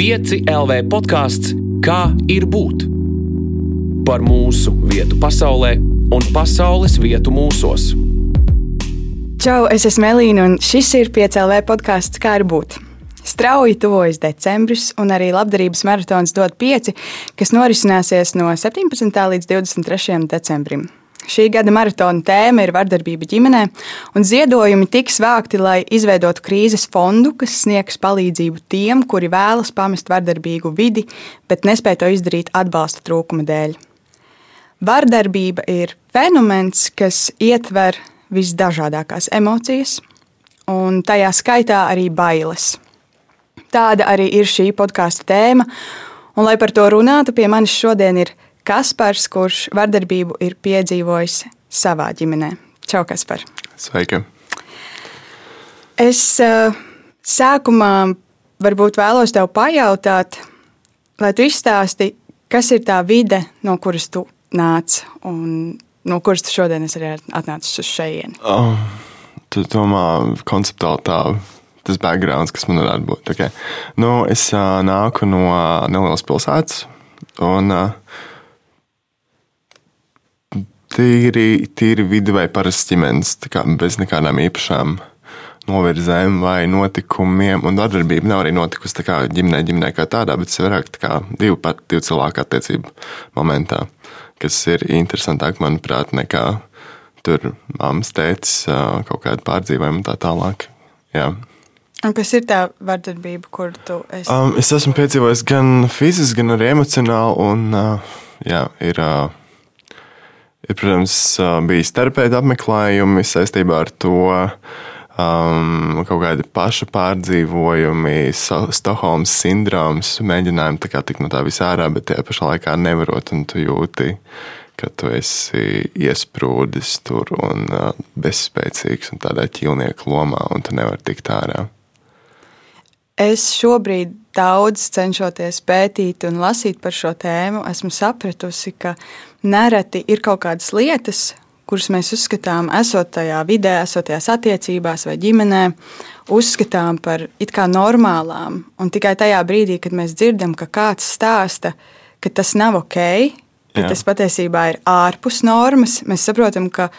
5 LV podkāsts Kā ir būt? Par mūsu vietu pasaulē un pasaules vietu mūsos. Čau, es esmu Elīna, un šis ir 5 LV podkāsts Kā ir būt? Strauji tuvojas decembris, un arī labdarības maratons dod pieci, kas norisināsies no 17. līdz 23. decembrim. Šī gada maratona tēma ir vardarbība ģimenē, un ziedojumi tiks vākti, lai izveidotu krīzes fondu, kas sniegs palīdzību tiem, kuri vēlas pamest vardarbīgu vidi, bet nespēj to izdarīt atbalsta trūkuma dēļ. Vardarbība ir fenomens, kas ietver visdažādākās emocijas, un tajā skaitā arī bailes. Tāda arī ir šī podkāstu tēma. Un, lai par to runātu, pie manis šodien ir Kaspars, kurš vardarbību ir piedzīvojis savā ģimenē. Čau, Kaspar! Sveika! Es uh, sākumā varbūt vēlos tev pajautāt, lai tu izstāsti, kas ir tā vide, no kuras tu nāc un no kuras tu šodien arī atnācis uz šejieni. Oh, tu domā konceptuāli tā tas backgrounds, kas man varētu būt. Okay. Nu, es uh, nāku no uh, nelielas pilsētas. Un, uh, tīri, tīri viduvē parasts ģimenes, bez nekādām īpašām novirzēm vai notikumiem. Un darbība nav arī notikusi kā ģimenē, ģimenē kā tādā, bet vairāk kā divu, pat, divu cilvēku attiecību momentā, kas ir interesantāk, manuprāt, nekā tur mammas, tētis, kaut kāda pārdzīvojuma un tā tālāk. Jā. Un kas ir tā vardarbība, kur tu esi? Um, es esmu piedzīvojis gan fiziski, gan arī emocionāli. Un, uh, jā, ir, uh, ir, protams, uh, bijis terapeita apmeklējumi saistībā ar to. Um, kaut kādi paša pārdzīvojumi, Stokholmas sindroms, mēģinājumi tikt no tā visā ārā, bet tajā pašā laikā nevarot, un tu jūti, ka tu esi iesprūdis tur un uh, bezspēcīgs un tādā ķīlnieka lomā, un tu nevari tikt ārā. Es šobrīd daudz cenšoties pētīt un lasīt par šo tēmu, esmu sapratusi, ka nereti ir kaut kādas lietas, kuras mēs uzskatām, esot tajā vidē, esot tajās attiecībās vai ģimenē, uzskatām par it kā normālām. Un tikai tajā brīdī, kad mēs dzirdam, ka kāds stāsta, ka tas nav ok, ka Jā. tas patiesībā ir ārpus normas, mēs saprotam, ka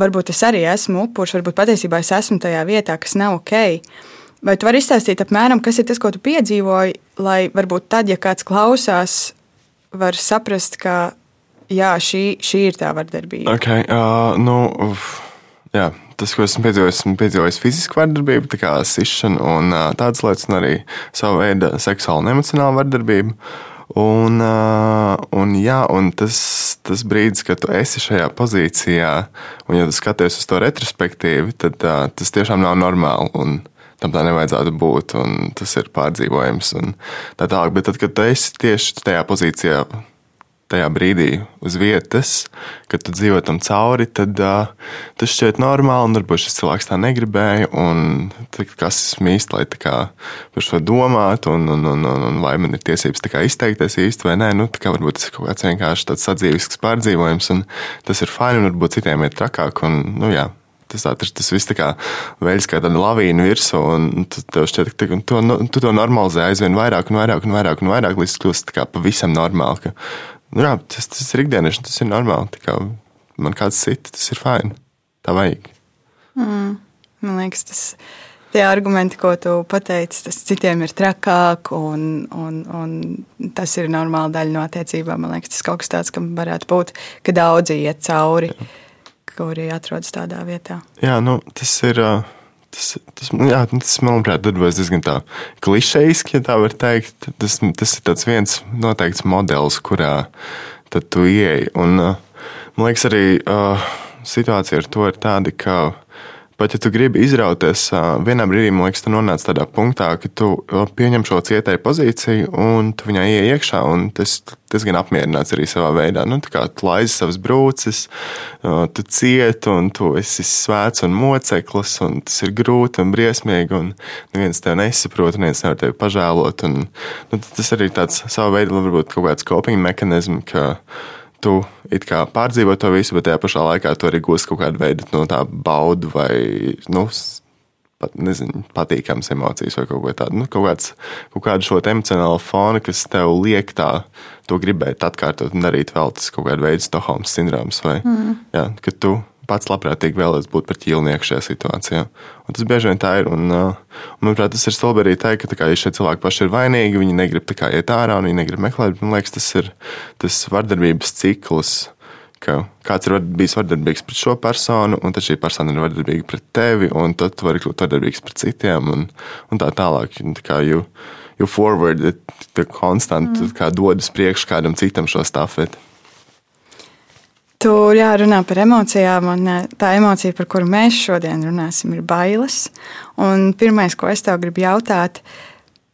varbūt es arī esmu upuris, varbūt patiesībā es esmu tajā vietā, kas nav ok. Vai tu vari izstāstīt apmēram, kas ir tas, ko tu piedzīvoji, lai varbūt tad, ja kāds klausās, var saprast, ka jā, šī, šī ir tā vardarbība? Okay, uh, nu, jā, tas, ko esmu piedzīvojis, esmu piedzīvojis fizisku vardarbību, kā sišanu un uh, tādas lietas, un arī savu veidu seksuālu un emocionālu vardarbību. Un, uh, un, jā, un tas, tas brīdis, kad tu esi šajā pozīcijā, un ja tu skaties uz to retrospektīvi, tad uh, tas tiešām nav normāli. Un, tam tā nevajadzētu būt, un tas ir pārdzīvojams. Tā tālāk, bet tad, kad tu esi tieši tajā pozīcijā, tajā brīdī uz vietas, kad tu dzīvo tam cauri, tad uh, tas šķiet normāli, varbūt šis cilvēks tā negribēja, un kas esmu īsti, lai par šo domātu, un, un, un, un, un vai man ir tiesības izteikties īsti vai nē, nu, varbūt tas ir kaut kāds vienkārši tāds sadzīvisks pārdzīvojums, un tas ir fini, un varbūt citiem ir trakāk, un, nu jā, tas, tā, tas viss tā kā veļas kā tāda lavīna virsū, un tu, tev šķiet, ka tu, nu, tu to normalizē aizvien vairāk un vairāk un vairāk un vairāk, līdz tas kļūst pavisam normāli. Ka, nu, jā, tas, tas ir ikdienišķi, tas ir normāli. Kā man kāds cits, tas ir fini. Tā vajag. Mm, man liekas, tas tie argumenti, ko tu pateici, tas citiem ir trakāk, un, un, un tas ir normāla daļa no attiecībām. Man liekas, tas kaut kas tāds, kam varētu būt, ka daudzi iet cauri. Jā kuri atrodas tādā vietā. Jā, nu, tas ir. Tas, tas, jā, tas, manuprāt, darbojas diezgan tā klišejiski, ja tā var teikt. Tas, tas ir viens noteikts modelis, kurā tu ieej. Un, man liekas, arī uh, situācija ar to ir tāda, ka Pat ja tu gribi izrauties, vienā brīdī, man liekas, tu nonāc tādā punktā, ka tu pieņem šo cietēju pozīciju un tu viņai ienāc iekšā. Tas diezgan apmierināts arī savā veidā. Nu, tu laizi savas brūces, tu cieti un tu esi svēts un moceklis, un tas ir grūti un briesmīgi. Un neviens tev nesaprot, neviens nevar tevi pažēlot. Un, nu, tas arī tāds savā veidā, varbūt kaut kāds coping mehānisms tu pārdzīvo to visu, bet tajā pašā laikā tu arī gūsi kaut kādu veidu no tā baudu vai nu, pat, nezinu, patīkamas emocijas vai kaut ko tādu. Nu, kaut, kāds, kaut kādu šo emocionālo fonu, kas tev liek tā, to gribēt atkārtot un darīt vēl tas kaut kāda veida Stokholmas sindroms. Vai, mm. jā, ka tu pats labprātīgi vēlētos būt par ķīlnieku šajā situācijā. Un tas bieži vien tā ir. Un, uh, un, manuprāt, tas ir stulbi arī teikt, ka kā, ja šie cilvēki paši ir vainīgi, viņi negrib kā, iet ārā un viņi negrib meklēt. Man liekas, tas ir tas vardarbības cikls ka kāds ir bijis vardarbīgs pret šo personu, un tad šī persona ir vardarbīga pret tevi, un tad tu vari kļūt vardarbīgs pret citiem, un, un tā tālāk. Tā kā you, you forward, tu konstanti mm. dod uz priekšu kādam citam šo stafeti. Tu jārunā par emocijām, un eh, tā emocija, par kuru mēs šodien runāsim, ir bailes. Un pirmais, ko es tev gribu jautāt,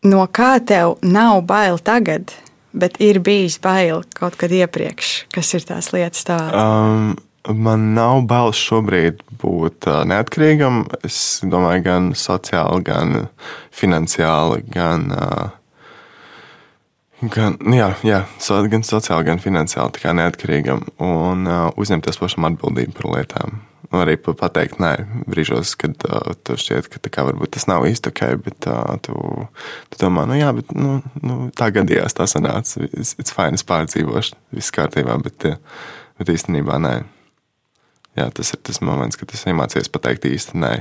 no kā tev nav bail tagad? bet ir bijis bail kaut kad iepriekš. Kas ir tās lietas tādas? Um, man nav bailes šobrīd būt uh, neatkarīgam. Es domāju, gan sociāli, gan finansiāli, gan. Uh, Gan, jā, jā, so, gan sociāli, gan finansiāli neatkarīgam un uh, uzņemties pašam atbildību par lietām. Un arī pateikt, nē, brīžos, kad uh, tev šķiet, ka kā, varbūt tas nav īsti ok, bet uh, tu, tu domā, nu jā, bet nu, nu, tā gadījās, tā sanāca. It's, fine, es pārdzīvošu, viss kārtībā, bet, bet īstenībā nē. Jā, tas ir tas moments, kad es iemācījos pateikt īsti nē.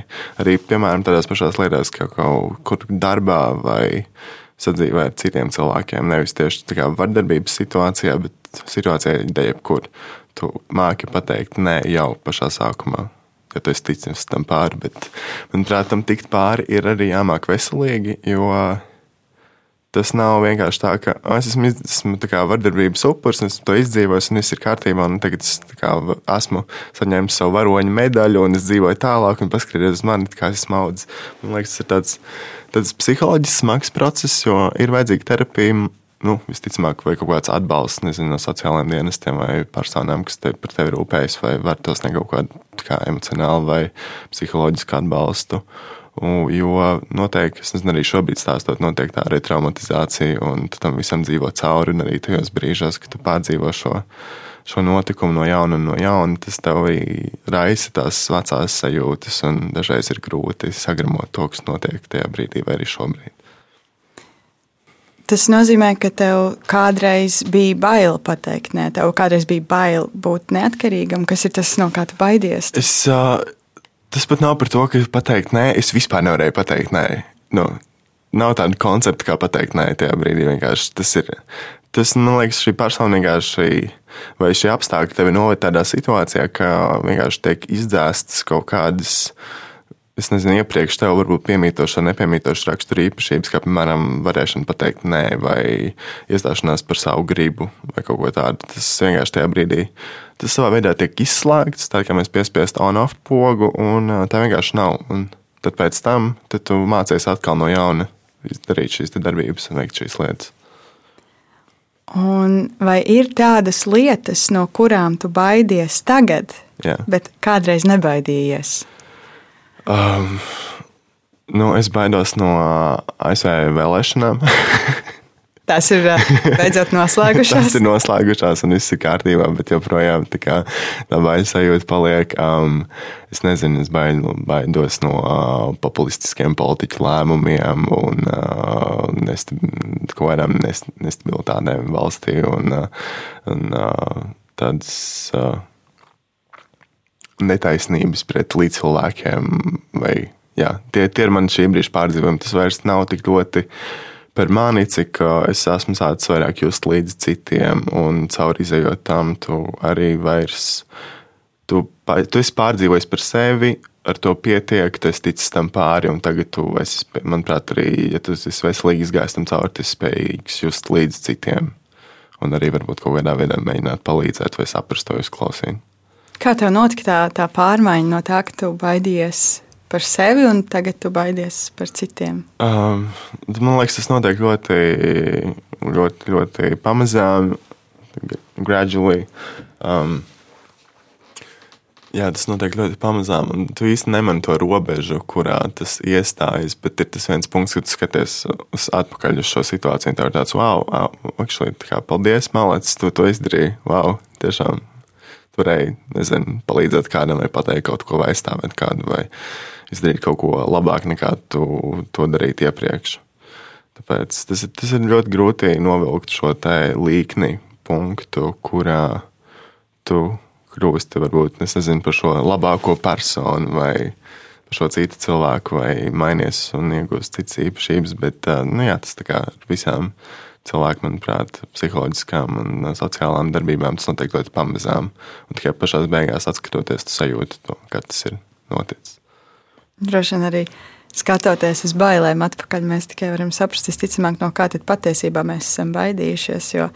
Arī, piemēram, tādās pašās lietās, kā kaut kur darbā vai sadzīvē ar citiem cilvēkiem. Nevis tieši vardarbības situācijā, bet situācijā, ja jebkur tu māki pateikt nē jau pašā sākumā. Ja tu esi ticis tam pāri, bet, manuprāt, tam tikt pāri ir arī jāmāk veselīgi, jo tas nav vienkārši tā, ka es esmu, esmu kā, vardarbības upuris, esmu to izdzīvojis, un viss ir kārtībā, tagad es kā, esmu saņēmis savu varoņu medaļu, un es dzīvoju tālāk, un paskatieties uz mani, kā es audzis. Man liekas, tas ir tāds, tāds psiholoģisks smags process, jo ir vajadzīga terapija nu, visticamāk, vai kaut kāds atbalsts nezinu, no sociālajiem dienestiem vai personām, kas te par tevi rūpējas, vai var tos sniegt kaut kādu kā, emocionālu vai psiholoģisku atbalstu. Un, jo noteikti, es nezinu, arī šobrīd stāstot, notiek tā retraumatizācija, un tam visam dzīvo cauri, un arī tajos brīžos, kad tu pārdzīvo šo, šo notikumu no jauna un no jauna, tas tev arī raisa tās vecās sajūtas, un dažreiz ir grūti sagramot to, kas notiek tajā brīdī vai arī šobrīd. Tas nozīmē, ka tev kādreiz bija bail pateikt, nē, tev kādreiz bija bail būt neatkarīgam. Kas ir tas, no kā tu baidies? Es, uh, tas pat nav par to, ka pateikt nē, es vispār nevarēju pateikt nē. Nu, nav tāda koncepta, kā pateikt nē, tajā brīdī vienkārši tas ir. Tas, man liekas, šī personīgā šī, vai šie apstākļi tevi noved tādā situācijā, ka vienkārši tiek izdzēstas kaut kādas uh, es nezinu, iepriekš tev varbūt piemītoša, nepiemītoša rakstura īpašības, kā piemēram, varēšana pateikt nē, vai iestāšanās par savu gribu, vai kaut ko tādu. Tas vienkārši tajā brīdī tas savā veidā tiek izslēgts, tā kā mēs piespiest on-off pogu, un tā vienkārši nav. Un tad pēc tam tad tu mācies atkal no jauna darīt šīs darbības un veikt šīs lietas. Un vai ir tādas lietas, no kurām tu baidies tagad, Jā. bet kādreiz nebaidījies? Um, nu, es baidos no ASV vēlēšanām. Tas ir uh, beidzot noslēgušās. Tas ir noslēgušās un viss ir kārtībā, bet joprojām tā, kā, tā baila sajūta paliek. Um, es nezinu, es baidu, baidos no uh, populistiskiem politiķu lēmumiem un uh, nest, kaut kādām nest, nestabilitātēm valstī un, uh, un uh, tādas. Uh, netaisnības pret līdzcilvēkiem. Vai, jā, tie, tie ir mani šī brīža pārdzīvojumi. Tas vairs nav tik ļoti par mani, cik es esmu sācis vairāk just līdz citiem, un caur izējot tam, tu arī vairs. Tu, tu esi pārdzīvojis par sevi, ar to pietiek, tu esi ticis tam pāri, un tagad tu esi, manuprāt, arī, ja tu esi veselīgi izgājis tam cauri, tu esi spējīgs just līdz citiem. Un arī varbūt kaut kādā veidā mēģināt palīdzēt vai saprast to uzklausīt. Kā tev notika tā, tā pārmaiņa no tā, ka tu baidies par sevi un tagad tu baidies par citiem? Um, man liekas, tas notiek ļoti, ļoti, ļoti pamazām, gradually. Um, Jā, tas notiek ļoti pamazām, un tu īsti nemani to robežu, kurā tas iestājas. Bet ir tas viens punkts, kad tu skaties uz atpakaļ uz šo situāciju, un tev ir tāds, wow, wow actually, tā kā, paldies, malācis, tu to izdarīji. Wow, tiešām varēji nezinu, palīdzēt kādam, vai pateikt kaut ko, vai aizstāvēt kādu, vai izdarīt kaut ko labāk nekā tu to darīji iepriekš. Tāpēc tas ir, tas ir ļoti grūti novilkt šo līkni punktu, kurā tu kļūsti varbūt nezinu, par šo labāko personu vai par šo citu cilvēku, vai mainies un iegūst citas īpašības. Bet nu, jā, tas kā ar visām cilvēku, manuprāt, psiholoģiskām un sociālām darbībām tas notiek ļoti pamazām. Un tikai pašā beigās, skatoties, tu sajūti to, kā tas ir noticis. Droši vien arī skatoties uz bailēm, atpakaļ mēs tikai varam saprast, visticamāk, no kā patiesībā mēs esam baidījušies. Jo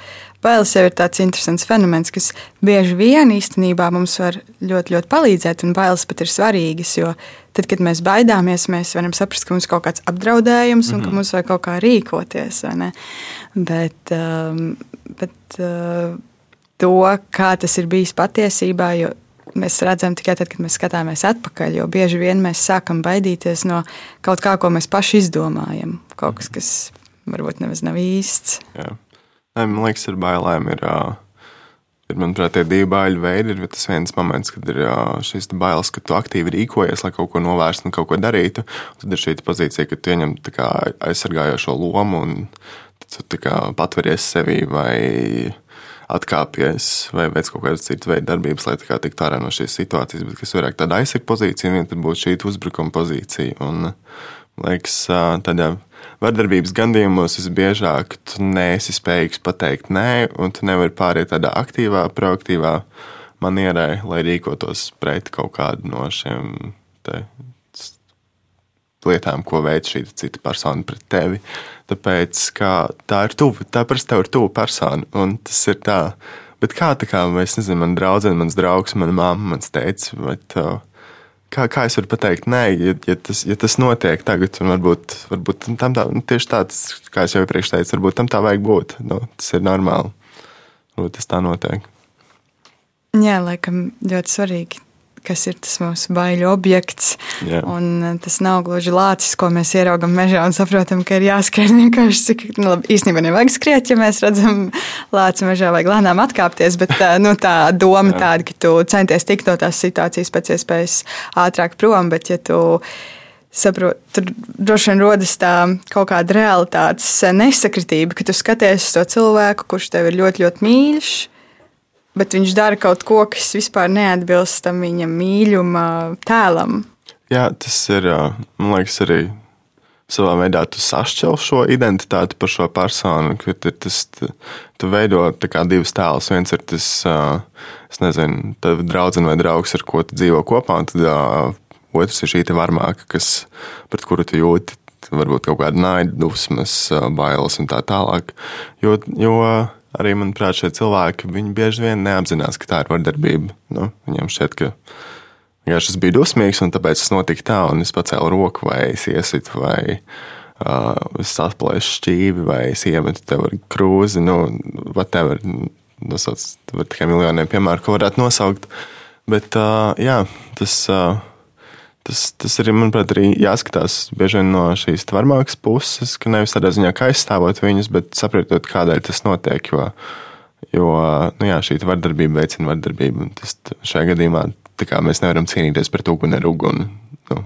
bailes jau ir tāds interesants fenomens, kas bieži vien īstenībā mums var ļoti, ļoti palīdzēt, un bailes pat ir svarīgas. Jo tad, kad mēs baidāmies, mēs varam saprast, ka mums ir kaut kāds apdraudējums un mm -hmm. ka mhm. mums vajag kaut kā rīkoties. Bet, um, bet uh, to, kā tas ir bijis patiesībā, jo mēs redzam tikai tad, kad mēs skatāmies atpakaļ. Jo bieži vien mēs sākam baidīties no kaut kā, ko mēs paši izdomājam. Kaut kas, kas varbūt nemaz nav īsts. Jā. Nē, man liekas, ar bailēm ir. Ir, manuprāt, tie divi baiļu veidi. Ir tas viens moments, kad ir šis bailes, ka tu aktīvi rīkojies, lai kaut ko novērstu un kaut ko darītu. Tad ir šī pozīcija, ka tu ieņem aizsargājošo lomu un tu patveries sevi vai atkāpjas vai veic kaut kādas citas veidu darbības, lai tiktu ārā no šīs situācijas, bet kas vairāk tāda aizsaka pozīcija, un tad būtu šī uzbrukuma pozīcija. Un, liekas, tādā vardarbības gadījumos visbiežāk tu neesi spējīgs pateikt nē, un tu nevari pāriet tādā aktīvā, proaktīvā manierē, lai rīkotos pret kaut kādu no šiem lietām, ko veic šī cita persona pret tevi. Tāpēc tā ir tuva, tā parasti tev ir tuva persona. Un tas ir tā. Bet kā tā kā mēs nezinām, man draudzene, mans draugs, mana mamma, mans teica, bet kā, kā es varu pateikt, nē, ja, ja, tas, ja tas notiek tagad, un varbūt, varbūt tam tā, tieši tāds, kā es jau iepriekš teicu, varbūt tam tā vajag būt. Nu, tas ir normāli. Varbūt tas tā notiek. Jā, laikam ļoti svarīgi kas ir tas mūsu baiļu objekts. Yeah. Un eh, tas nav gluži lācis, ko mēs ieraugam mežā un saprotam, ka ir jāskrien vienkārši. Cik, nu, labi, īstenībā nevajag skriet, ja mēs redzam lāci mežā, vajag lēnām atkāpties. Bet eh, nu, tā doma yeah. tāda, ka tu centies tikt no tās situācijas pēc iespējas ātrāk prom, bet ja tu saprot, tur droši vien rodas tā kaut kāda realitātes nesakritība, ka tu skaties uz to cilvēku, kurš tev ir ļoti, ļoti mīļš bet viņš dara kaut ko, kas vispār neatbilst tam viņa mīļuma tēlam. Jā, tas ir, man liekas, arī savā veidā tu sašķel šo identitāti par šo personu. Tas, tu veido divus tēlus. Viens ir tas, es nezinu, draugs vai draugs, ar ko tu dzīvo kopā, un tad otrs ir šī varmāka, kas, pret kuru tu jūti varbūt kaut kāda naida, dusmas, bailes un tā tālāk. Jo, jo arī, manuprāt, šie cilvēki bieži vien neapzinās, ka tā ir vardarbība. Nu, viņiem šķiet, ka vienkārši es biju dusmīgs, un tāpēc tas notika tā, un es pacēlu roku, vai es iesitu, vai uh, es atplēšu šķīvi, vai es iemetu tev ar krūzi. Nu, whatever. Nosauc, var tikai miljoniem piemēru, ko varētu nosaukt. Bet uh, jā, tas. Uh, Tas, tas arī, manuprāt, arī jāskatās bieži vien no šīs varmākas puses, ka nevis tādā ziņā kā aizstāvot viņus, bet saprotot, kādēļ tas notiek. Jo, jo nu jā, šī vardarbība veicina vardarbību. Tas, šajā gadījumā mēs nevaram cīnīties pret uguni ar uguni. Nu,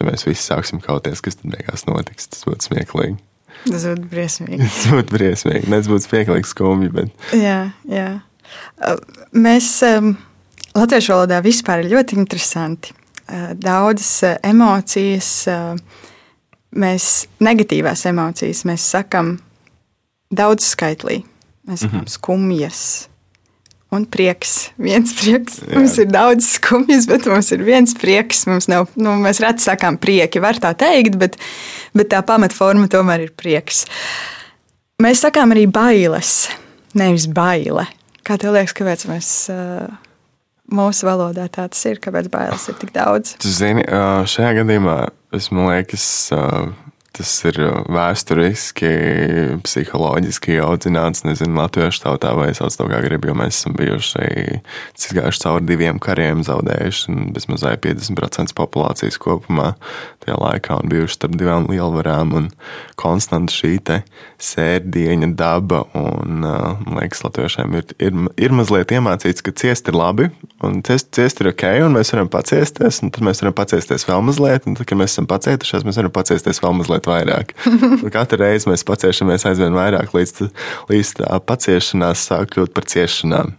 ja mēs visi sāksim kauties, kas tad beigās notiks, tas būtu smieklīgi. Tas būtu briesmīgi. tas būtu briesmīgi. Ne, tas būtu smieklīgi, skumji. Bet... Jā, jā. Mēs um, latviešu valodā vispār ir ļoti interesanti daudzas eh, emocijas, eh, mēs negatīvās emocijas, mēs sakam daudz skaitlī. Mēs sakām mm -hmm. skumjas. Un prieks. Viens prieks. Jā. Mums ir daudz skumjas, bet mums ir viens prieks. Nav, nu, mēs reti sakām prieki, var tā teikt, bet, bet tā pamatforma tomēr ir prieks. Mēs sakām arī bailes, nevis baile. Kā tev liekas, kāpēc mēs uh, mūsu valodā tā tas ir, kāpēc bailes ir tik daudz. Tu zini, šajā gadījumā es man liekas, tas ir vēsturiski, psiholoģiski audzināts. Nezinu, latviešu tautā vai sauc to kā grib, jo mēs esam bijuši gājuši cauri diviem kariem, zaudējuši bezmazai 50% populācijas kopumā tajā laikā un bijuši starp divām lielvarām. Un konstanta šī sērdieņa daba, un man liekas, latviešiem ir, ir, ir mazliet iemācīts, ka ciest ir labi, un ciest, ciest ir ok, un mēs varam paciesties, un tad mēs varam paciesties vēl mazliet, un tad, kad mēs esam pacietušies, mēs varam paciesties vēl mazliet vairāk. Un katru reizi mēs paciešamies aizvien vairāk, līdz, līdz tā paciešanās sāk kļūt par ciešanām.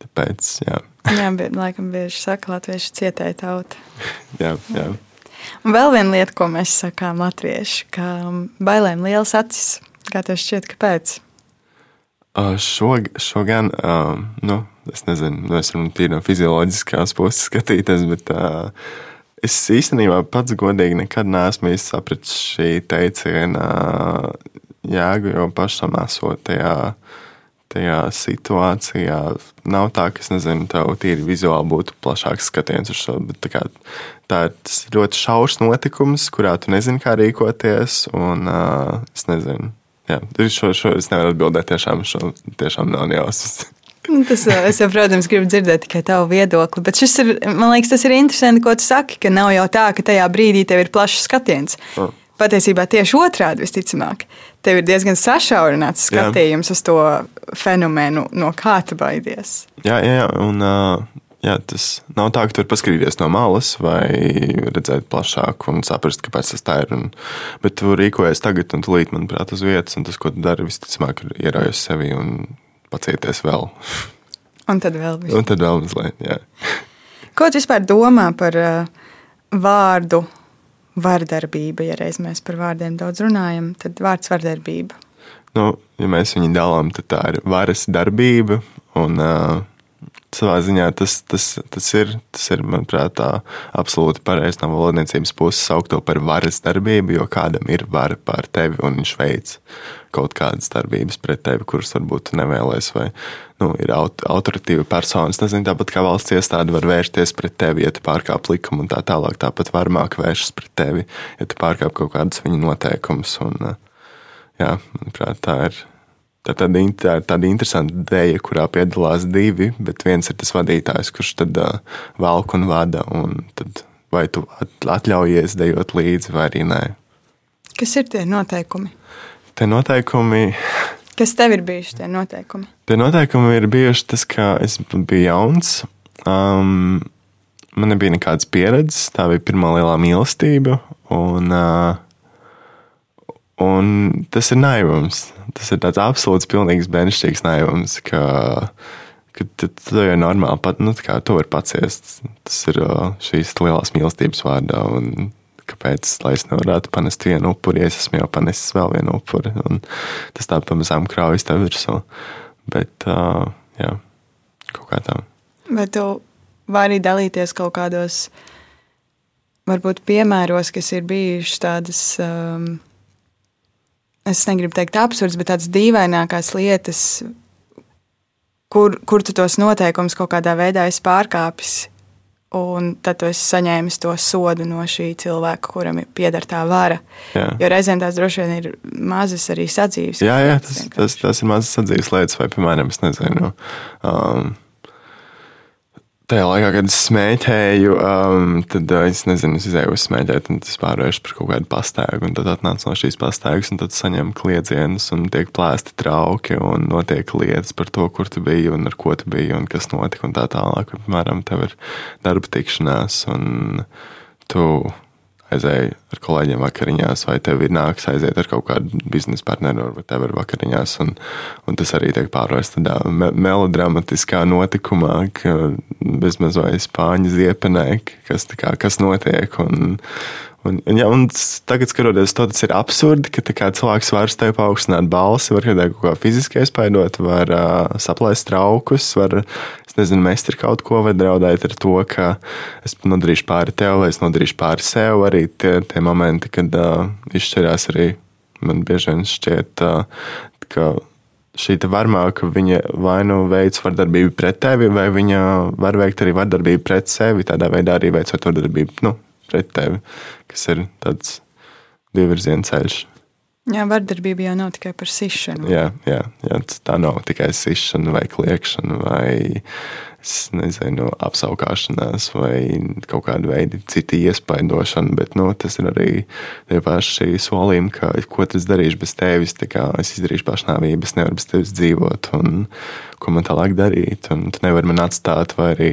Tāpēc, jā. jā, bet laikam bieži saka, latvieši cietēja tauta. jā, jā. Un vēl viena lieta, ko mēs sakām latvieši, ka bailēm liels acis. Kā tev šķiet, kāpēc? Uh, šo, šo gan, uh, nu, es nezinu, nu, es varu tīri no fizioloģiskās puses skatīties, bet uh, Es īstenībā pats godīgi nekad neesmu sapratis šī teiciena jēgu, jo pašam esot tajā, tajā situācijā. Nav tā, ka es nezinu, tev tīri vizuāli būtu plašāks skatiens uz šo, bet tā, kā, tā ir ļoti šaurs notikums, kurā tu nezini, kā rīkoties, un uh, es nezinu. Jā, šo, šo es nevaru atbildēt, tiešām, šo, tiešām nav jausmas. Nu, tas, es, jau, protams, gribu dzirdēt tikai tavu viedokli, bet šis ir, man liekas, tas ir interesanti, ko tu saki, ka nav jau tā, ka tajā brīdī tev ir plašs skatiens. Oh. Patiesībā tieši otrādi visticamāk. Tev ir diezgan sašaurināts skatījums jā. uz to fenomenu, no kā tu baidies. Jā, jā, jā. Un, jā, tas nav tā, ka tu vari paskatīties no malas vai redzēt plašāk un saprast, kāpēc tas tā ir. Un, bet tu rīkojies tagad un tūlīt, manuprāt, uz vietas, un tas, ko tu dari, visticamāk, ir ieraujies sevi un pacieties vēl. Un tad vēl mazliet. Un tad vēl mazliet, jā. Ko tu vispār domā par uh, vārdu vardarbība? Ja reiz mēs par vārdiem daudz runājam, tad vārds vardarbība. Nu, ja mēs viņu dalām, tad tā ir varas darbība. Un, uh, savā ziņā tas, tas, tas, ir, tas ir, manuprāt, absolūti pareizi no valodniecības puses saukt to par varas darbību, jo kādam ir vara pār tevi un viņš veids kaut kādas darbības pret tevi, kuras varbūt nevēlies, vai nu, ir aut autoritīva persona. Nezinu, tāpat kā valsts iestāde var vērsties pret tevi, ja tu pārkāp likumu un tā tālāk. Tāpat varmāk vēršas pret tevi, ja tu pārkāp kaut kādus viņa noteikumus. Un, jā, manuprāt, tā ir Tā ir tāda, tā, tāda interesanta dēļa, kurā piedalās divi, bet viens ir tas vadītājs, kurš tad uh, velk un vada. Un tad vai tu atļaujies dejot līdzi, vai arī nē. Kas ir tie noteikumi? Tie noteikumi. Kas tev ir bijuši tie noteikumi? Tie noteikumi ir bijuši tas, ka es biju jauns. Um, man nebija nekādas pieredzes, tā bija pirmā lielā mīlestība. Un, uh, Un tas ir naivums. Tas ir tāds absolūts, pilnīgs bērnišķīgs naivums, ka, ka tu jau normāli pat, nu, to var paciest. Tas ir šīs lielās mīlestības vārdā. Un kāpēc es nevarētu panest vienu upuri, ja es esmu jau panesis vēl vienu upuri. Tas tā pamazām kraujas tev virsū. Bet, uh, jā, kaut kā tā. Vai tu vari dalīties kaut kādos, varbūt, piemēros, kas ir bijuši tādas. Um, es negribu teikt absurds, bet tādas dīvainākās lietas, kur, kur tu tos noteikumus kaut kādā veidā esi pārkāpis. Un tad tu esi saņēmis to sodu no šī cilvēka, kuram ir pieder tā vara. Jā. Jo reizēm tās droši vien ir mazas arī sadzīves. Jā, jā tas, tas, tas ir mazas sadzīves lietas, vai, piemēram, es nezinu. Um, Tajā laikā, kad es smēķēju, um, tad uh, es nezinu, es izēju uz smēķēt, un tas pārvērš par kaut kādu pastaigu. Tad atnāc no šīs pastaigas, un tad saņem kliedzienus, un tiek plēsti trauki, un notiek lietas par to, kur tu biji, un ar ko tu biji, un kas notika, un tā tālāk. Piemēram, tev ir darba tikšanās, un tu aizēji ar kolēģiem vakariņās, vai tev ir nāks aiziet ar kaut kādu biznesa partneri, vai tev ir vakariņās. Un, un tas arī tiek pārvērsts tādā me melodramatiskā notikumā, bezmaz vai spāņu ziepenē, kas, kā, kas notiek. Un, Un, un, ja, un tagad, skatoties to, tas ir absurdi, ka cilvēks var tevi paaugstināt balsi, var kaut kā fiziski iespaidot, var uh, saplēst traukus, var nezinu, mest ar kaut ko, vai draudēt ar to, ka es nodarīšu pāri tev, vai es nodarīšu pāri sev. Arī tie, tie momenti, kad uh, izšķirās arī man bieži vien šķiet, uh, ka šī varmāka viņa vai nu veids vardarbību pret tevi, vai viņa var veikt arī vardarbību pret sevi, tādā veidā arī veicot vardarbību nu, pret tevi, kas ir tāds divvirziena ceļš. Jā, vardarbība jau nav tikai par sišanu. Jā, jā, jā, tā nav tikai sišana vai kliēkšana vai nezinu, apskaukšanās vai kaut kāda veida cita iespaidošana, bet nu, tas ir arī paši solījumi, ka ko tas darīšu bez tevis, es izdarīšu pašnāvību, es nevaru bez tevis dzīvot, un ko man tālāk darīt, tu nevari man atstāt, vai arī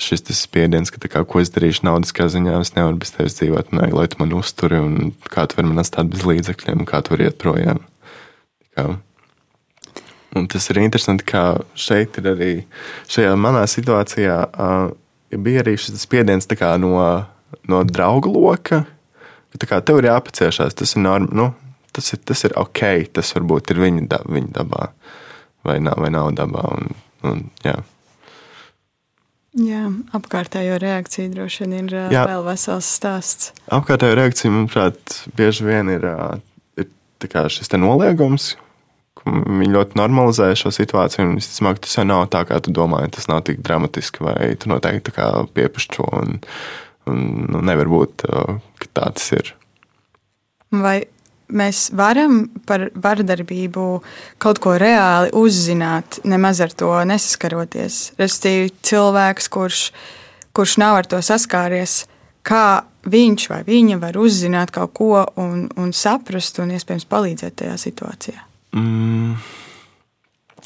šis spiediens, ka kā, ko es darīšu naudas ziņā, es nevaru bez tevis dzīvot, un, lai tu man uzturi, un kā tu vari man atstāt bez līdzekļiem, kā tu vari iet projām. Kā. Un tas ir interesanti, ka šeit ir arī šajā manā situācijā bija arī šis spiediens no, no drauga loka. Ka, kā, tev ir jāpaciešās, tas ir, norm, nu, tas ir, tas ir ok, tas varbūt ir viņa, dab, viņa dabā vai nav, vai nav dabā. Un, un, jā. Jā, apkārtējo reakciju droši vien ir jā. vēl vesels stāsts. Apkārtējo reakciju, manuprāt, bieži vien ir, ir šis noliegums, Viņi ļoti normalizē šo situāciju. Un, visticamāk, tas jau nav tā, kā tu domāji. Tas nav tik dramatiski, vai tu noteikti piepušķo. Un, un, nu, nevar būt, ka tā tas ir. Vai mēs varam par vardarbību kaut ko reāli uzzināt, nemaz ar to nesaskaroties? Respektīvi, cilvēks, kurš, kurš nav ar to saskāries, kā viņš vai viņa var uzzināt kaut ko un, un saprast un iespējams palīdzēt tajā situācijā. Mm.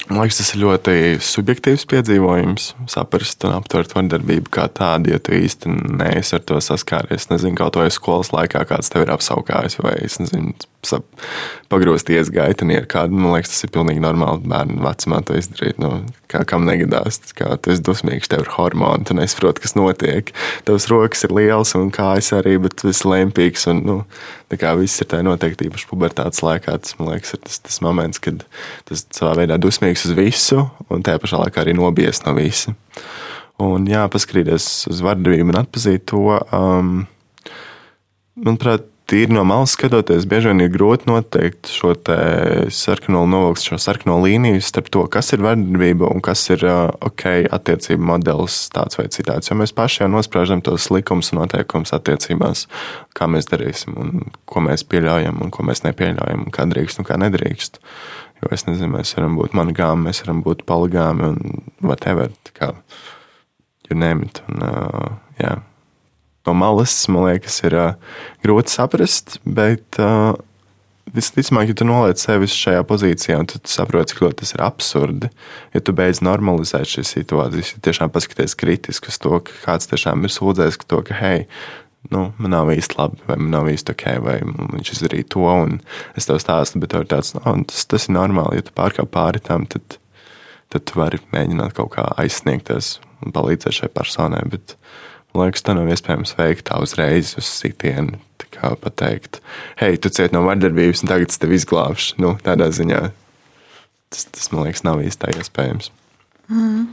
Man liekas, tas ir ļoti subjektīvs piedzīvojums. Saprast un aptvert vardarbību kā tādu, ja tu īsti neesi ar to saskāries. Es nezinu, kaut vai skolas laikā kāds tev ir apsaukājis, vai es nezinu, pagrozties gaitani ar kādu. Man liekas, tas ir pilnīgi normāli bērnu vecumā to izdarīt. Nu, kā, kam negadās, kā tu esi dusmīgs, tev ir hormoni, tu nesaproti, kas notiek. Tavs rokas ir liels un kājas arī, bet esi lempīgs. Un, nu, kā viss ir tā noteikti īpaši pubertātes laikā. Tas, man liekas, ir tas, tas moments, kad tas savā veidā dusmīgs uz visu un tajā pašā laikā arī nobijies no visa. Un jā, paskatīties uz vardarbību un atpazīt to. Um, manuprāt, tīri no malas skatoties, bieži vien ir grūti noteikt šo sarkano novilkt, šo sarkano līniju starp to, kas ir vardarbība un kas ir ok, attiecību modelis tāds vai citāds. Jo mēs paši jau nosprāžam tos likumus un noteikumus attiecībās, kā mēs darīsim un ko mēs pieļaujam un ko mēs nepieļaujam un kā drīkst un kā nedrīkst. Jo es nezinu, mēs varam būt monogāmi, mēs varam būt poligāmi un whatever. Kā you name it. Un, uh, jā no malas, man liekas, ir uh, grūti saprast. Bet uh, visticamāk, ja tu noliec sevi šajā pozīcijā, tad saproti, cik ļoti tas ir absurdi. Ja tu beidz normalizēt šīs situācijas, ja tiešām paskaties kritiski uz to, ka kāds tiešām ir sūdzējis to, ka hei, nu, man nav īsti labi, vai man nav īsti ok, vai viņš izdarīja to, un es tev stāstu, bet tev ir tāds, no, tas, tas ir normāli, ja tu pārkāp pāri tam, tad, tad tu vari mēģināt kaut kā aizsniegties un palīdzēt šai personai. Bet, Man liekas, tā nav iespējams veikt tā uzreiz uz sitienu. Kā pateikt, hei, tu cieti no vardarbības, un tagad es tevi izglābšu. Nu, tādā ziņā tas, tas, man liekas, nav īsti iespējams. Mm.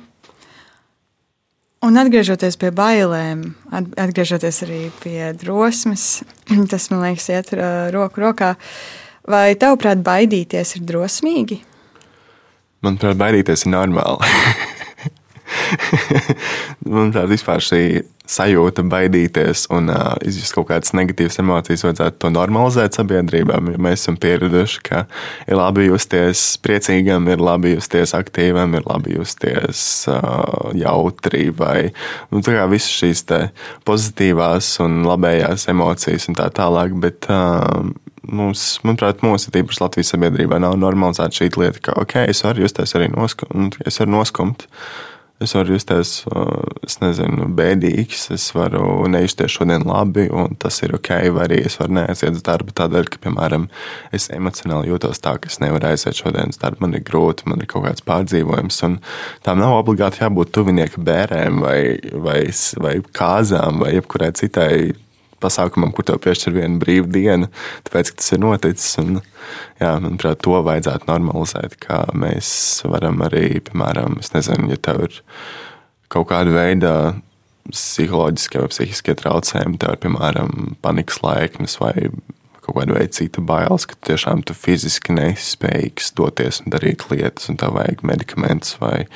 Un atgriežoties pie bailēm, atgriežoties arī pie drosmes, tas man liekas, iet roku rokā. Vai tavuprāt, baidīties ir drosmīgi? Manuprāt, baidīties ir normāli. Manuprāt, vispār šī sajūta, baidīties un uh, izjust kaut kādas negatīvas emocijas, vajadzētu to normalizēt sabiedrībā. Mēs esam pieraduši, ka ir labi justies priecīgam, ir labi justies aktīvam, ir labi justies uh, jautri vai nu, visas šīs pozitīvās un labējās emocijas un tā tālāk. Bet, uh, Mums, manuprāt, mūsu tīpaši Latvijas sabiedrībā nav normalizēta šī lieta, ka, ok, es varu justies arī noskumt, es varu noskumt. Uh, Es varu justies, es nezinu, bēdīgs, es varu nejusties šodien labi, un tas ir ok, vai arī es varu neaiziet uz darbu tādēļ, ka, piemēram, es emocionāli jūtos tā, ka es nevaru aiziet šodien uz darbu, man ir grūti, man ir kaut kāds pārdzīvojums, un tām nav obligāti jābūt tuvinieka bērēm vai, vai, vai kāzām vai jebkurai citai pasākumam, kur tev piešķir vienu brīvu dienu, tāpēc, ka tas ir noticis. Un, jā, manuprāt, to vajadzētu normalizēt, kā mēs varam arī, piemēram, nezinu, ja tev ir kaut kāda veida psiholoģiskie vai psihiskie traucējumi, tev ir, piemēram, panikas laikmes vai kaut kāda veida cita bailes, ka tiešām tu fiziski neesi spējīgs doties un darīt lietas, un tev vajag medikamentus vai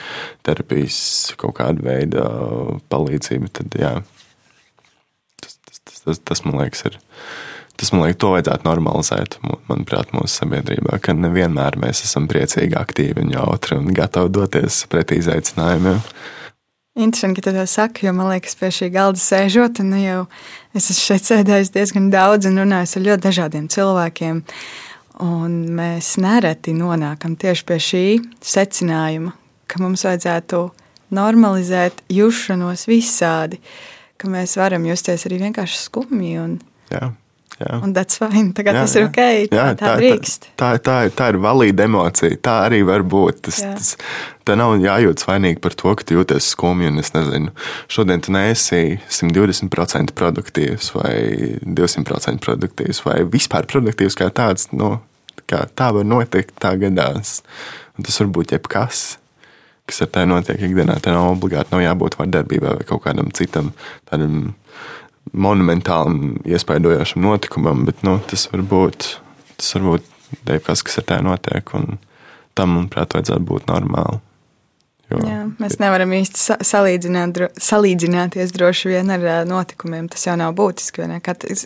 terapijas kaut kāda veida palīdzību, tad jā, tas, tas man liekas, ir. Tas man liekas, to vajadzētu normalizēt, manuprāt, mūsu sabiedrībā, ka nevienmēr mēs esam priecīgi, aktīvi un jautri un gatavi doties pretī izaicinājumiem. Interesanti, ka tu to saki, jo man liekas, pie šī galda sēžot, un nu jau es esmu šeit sēdējis diezgan daudz un runājis ar ļoti dažādiem cilvēkiem. Un mēs nereti nonākam tieši pie šī secinājuma, ka mums vajadzētu normalizēt jušanos visādi, ka mēs varam justies arī vienkārši skumji. Un, jā. Jā. Un tas fine. Tagad jā, tas ir ok. Tā, jā, tā, tā drīkst. Tā, tā, tā, tā ir valīda emocija. Tā arī var būt. Tas, jā. tas, tā nav jājūtas vainīgi par to, ka tu jūties skumji. Es nezinu, šodien tu neesi 120% produktīvs vai 200% produktīvs vai vispār produktīvs kā tāds. Nu, kā tā var notikt, tā gadās. Un tas var būt jebkas kas ar tevi notiek ikdienā. Tev nav obligāti nav jābūt vardarbībai vai kaut kādam citam tādam monumentālam, iespaidojošam notikumam, bet nu, tas var būt, tas var būt kas, kas ar tevi notiek. Tam, manuprāt, vajadzētu būt normāli. Jo, Jā, mēs nevaram īsti salīdzināt, dro, salīdzināties droši vien ar notikumiem. Tas jau nav būtiski.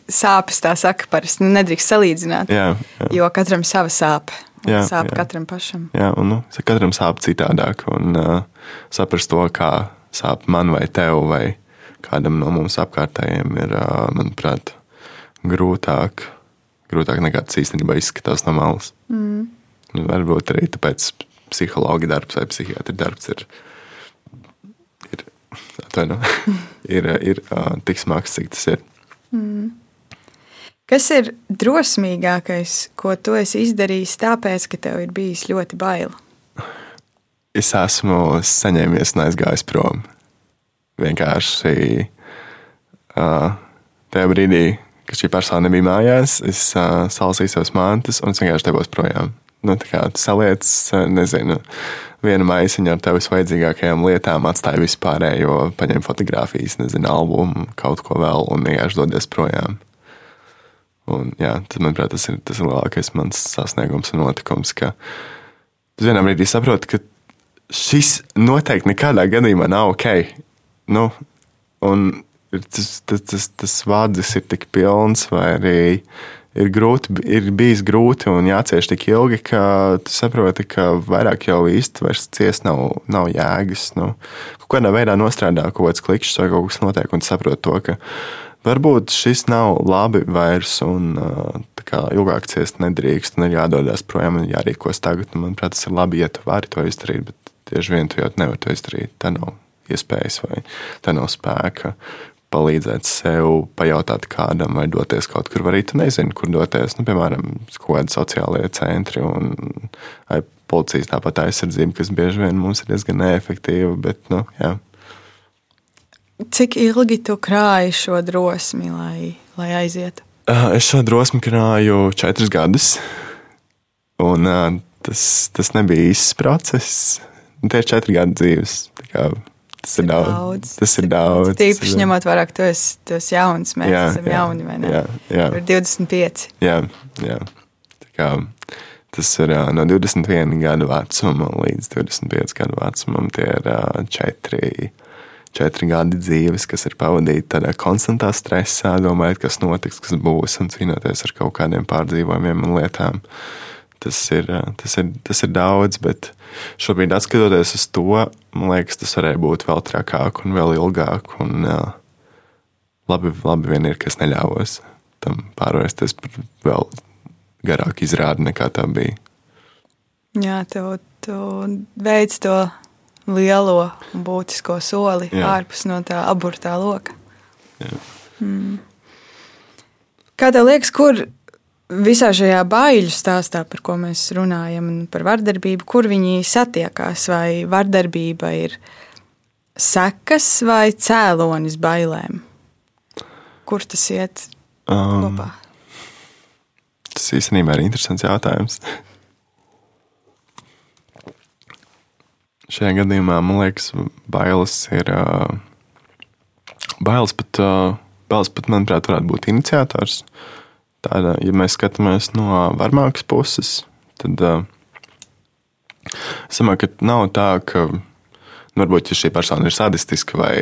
Sāpes tā saka, parasti nu, nedrīkst salīdzināt. Jā, jā. Jo katram sava sāpe. Jā, sāp jā. katram pašam. Jā, un nu, katram sāp citādāk. Un uh, saprast to, kā sāp man vai tev vai kādam no mums apkārtējiem, ir, uh, manuprāt, grūtāk, grūtāk nekā tas īstenībā izskatās no malas. Mm. Varbūt arī tāpēc psihologa darbs vai psihiatra darbs ir, ir, atvaino, ir, ir uh, tik smags, cik tas ir. Mm. Kas ir drosmīgākais, ko tu esi izdarījis, tāpēc, ka tev ir bijis ļoti bail? Es esmu saņēmies un aizgājis prom. Vienkārši uh, tajā brīdī, kad šī persona nebija mājās, es uh, salasīju savas mantas un vienkārši devos projām nu, saliec, nezinu, vienu maisiņu ar tevis vajadzīgākajām lietām, atstāja vispārējo, paņem fotografijas, nezinu, albumu, kaut ko vēl un vienkārši dodies projām. Un, jā, tas, manuprāt, tas ir tas lielākais mans sasniegums un notikums, ka tu vienā brīdī saproti, ka šis noteikti nekādā gadījumā nav ok. Nu, un tas, tas, tas, tas vārds ir tik pilns, vai arī ir, grūti, ir bijis grūti un jācieš tik ilgi, ka tu saproti, ka vairāk jau īsti vairs ciest nav, nav jēgas. Nu, kaut kādā veidā nostrādā kaut kāds klikšķis vai kaut kas notiek, un saproti to, ka varbūt šis nav labi vairs, un kā, ilgāk ciest nedrīkst, un ir jādodas projām un jārīkos tagad. Manuprāt, tas ir labi, ja tu vari to izdarīt, bet tieši vien tu jau nevari to izdarīt. Tā nav iespējas vai tā nav spēka palīdzēt sev, pajautāt kādam, vai doties kaut kur. Arī tu nezini, kur doties. Nu, piemēram, kaut kādi sociālie centri un policijas tāpat aizsardzība, kas bieži vien mums ir diezgan neefektīva. Bet, nu, jā. Cik ilgi tu krāji šo drosmi, lai, lai aizietu? Es šo drosmi krāju četrus gadus. Un, tas, tas nebija īsts process. Tie ir četri gadi dzīves. Tas ir daudz. daudz. Tas ir daudz. Tīpaši ņemot vērā, ka tu esi, tu esi jauns, mēs jā, esam jā, jauni? Jā, jā. Ir 25. Jā, jā. Tā kā, tas ir no 21 gadu vecuma līdz 25 gadu vecumam. Tie ir četri, četri gadi dzīves, kas ir pavadīti tādā konstantā stresā, domājot, kas notiks, kas būs, un cīnoties ar kaut kādiem pārdzīvojumiem un lietām. Tas ir, tas ir, tas ir daudz, bet šobrīd, skatoties uz to, man liekas, tas varēja būt vēl trakāk un vēl ilgāk. Un, jā, labi, labi vien ir, ka es neļāvos tam pārvērsties par vēl garāku izrādi nekā tā bija. Jā, tev, tu veids to lielo un būtisko soli Jā. ārpus no tā aburtā loka. Mm. Kā tev liekas, kur visā šajā baiļu stāstā, par ko mēs runājam, un par vardarbību, kur viņi satiekās, vai vardarbība ir sekas vai cēlonis bailēm? Kur tas iet um, kopā? Tas īstenībā ir interesants jautājums. Šajā gadījumā man liekas, bailes ir. Bailes pat, bailes pat manuprāt, varētu būt iniciators. Uh, Tāda, ja mēs skatāmies no varmākas puses, tad uh, es domāju, ka nav tā, ka nu, varbūt ja šī persona ir sadistiska vai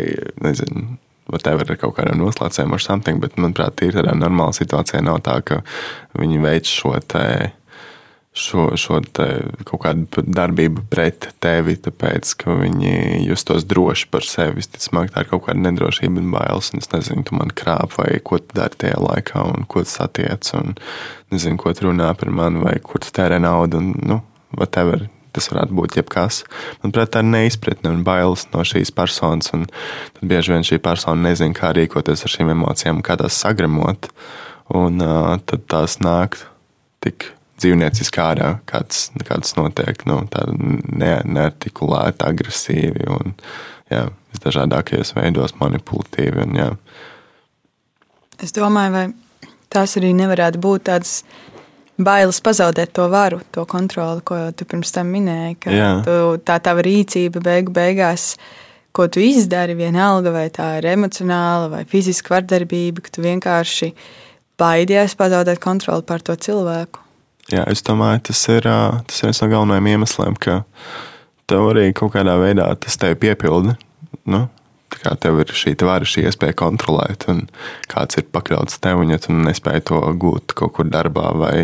nezinu, whatever, ar kaut kādiem noslēdzējiem, or something, bet, manuprāt, tīri tādā normālā situācijā nav tā, ka viņi veic šo te šo, šo kaut kādu darbību pret tevi, tāpēc ka viņi justos droši par sevi. Visticamāk, tā ir kaut kāda nedrošība un bailes. Un es nezinu, tu man krāp vai ko tu dari tajā laikā, un ko tu satiec, un nezinu, ko tu runā par mani, vai kur tu tērē naudu, un nu, whatever. Tas varētu būt jebkas. Manuprāt, tā ir neizpratne un bailes no šīs personas. Tad bieži vien šī persona nezina, kā rīkoties ar šīm emocijām, kā tās sagremot. Un uh, tad tās nāk tik dzīvnieciski ārā, kāds, kāds notiek, nu, ne, neartikulēti, agresīvi un jā, visdažādākajos veidos manipulatīvi. Un, jā. es domāju, vai tās arī nevarētu būt tādas bailes pazaudēt to varu, to kontroli, ko tu pirms tam minēji. Tu, tā tava rīcība beigu beigās. Ko tu izdari, vienalga, vai tā ir emocionāla vai fiziska vardarbība, ka tu vienkārši baidies pazaudēt kontroli pār to cilvēku. Jā, es domāju, tas ir, tas ir viens no galvenajiem iemesliem, ka tev arī kaut kādā veidā tas tevi piepilda. Nu, kā tev ir šī vara, šī iespēja kontrolēt, un kāds ir pakļauts tev, un ja tu nespēji to gūt kaut kur darbā vai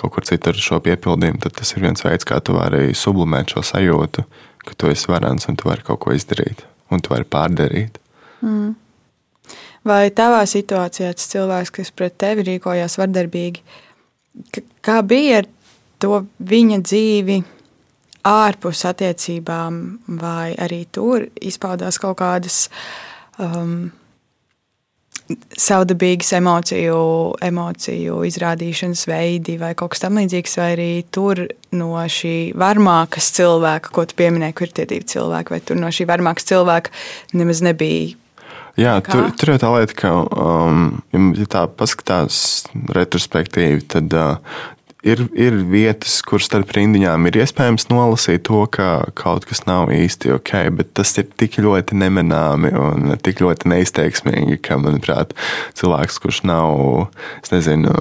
kaut kur citur šo piepildījumu, tad tas ir viens veids, kā tu vari sublimēt šo sajūtu, ka tu esi varants un tu vari kaut ko izdarīt, un tu vari pārdarīt. Mm. Vai tavā situācijā tas cilvēks, kas pret tevi rīkojās vardarbīgi, Kā bija ar to viņa dzīvi ārpus attiecībām, vai arī tur izpaudās kaut kādas um, savdabīgas emociju, emociju izrādīšanas veidi vai kaut kas tamlīdzīgs, vai arī tur no šī varmākas cilvēka, ko tu pieminēji, kur ir tie divi cilvēki, vai tur no šī varmākas cilvēka nemaz nebija Jā, Kā? tur, tur ir tā lieta, ka, um, ja tā paskatās retrospektīvi, tad uh, ir, ir vietas, kur starp rindiņām ir iespējams nolasīt to, ka kaut kas nav īsti ok, bet tas ir tik ļoti nemanāmi un tik ļoti neizteiksmīgi, ka, manuprāt, cilvēks, kurš nav, es nezinu,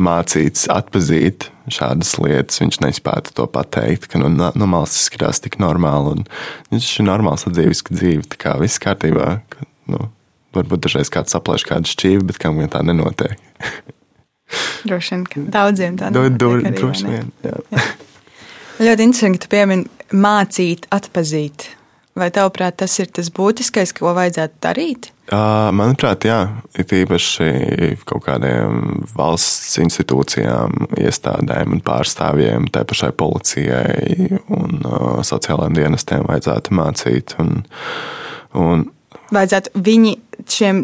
mācīts atpazīt šādas lietas, viņš nespētu to pateikt, ka no, no malas tas izskatās tik normāli. Viņš ir normāls dzīves, ka dzīve, tā kā viss kārtībā. Ka, nu, varbūt dažreiz kāds saplēš kādu šķīvi, bet kam vien tā nenotiek. droši vien, ka daudziem tā notiek. Do, do, droši vien, jā. jā. Ļoti interesanti, ka tu piemini mācīt, atpazīt. Vai tavuprāt, tas ir tas būtiskais, ko vajadzētu darīt? Manuprāt, jā, ir īpaši kaut kādiem valsts institūcijām, iestādēm un pārstāvjiem, tā pašai policijai un sociālajiem dienestiem vajadzētu mācīt. Un, un vajadzētu viņi šiem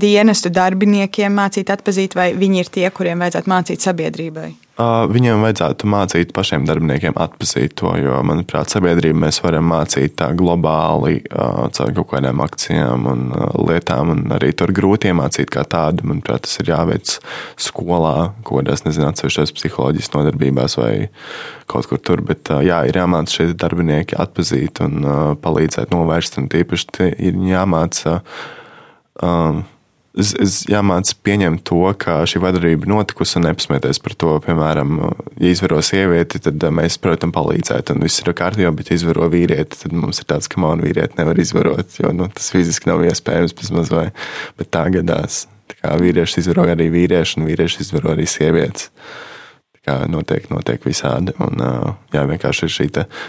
dienestu darbiniekiem mācīt atpazīt, vai viņi ir tie, kuriem vajadzētu mācīt sabiedrībai? Viņiem vajadzētu mācīt pašiem darbiniekiem atpazīt to, jo, manuprāt, sabiedrību mēs varam mācīt tā globāli caur kaut kādām akcijām un lietām, un arī tur grūti iemācīt kā tādu. Manuprāt, tas ir jāveic skolā, ko es nezinu, atsevišķās psiholoģijas nodarbībās vai kaut kur tur, bet jā, ir jāmāca šie darbinieki atpazīt un palīdzēt novērst, un tīpaši ir jāmāca. Um, es, es jāmācās pieņemt to, ka šī vardarbība notikusi un nepasmieties par to. Piemēram, ja izvaro sievieti, tad uh, mēs, protams, palīdzētu, un viss ir kārtībā, bet, izvaro vīrieti, tad mums ir tāds, ka man vīrieti nevar izvarot, jo nu, tas fiziski nav iespējams bezmaz vai. Bet tā gadās. Tā kā vīrieši izvaro arī vīrieši, un vīrieši izvaro arī sievietes notiek, notiek visādi. Un, jā, vienkārši ir šī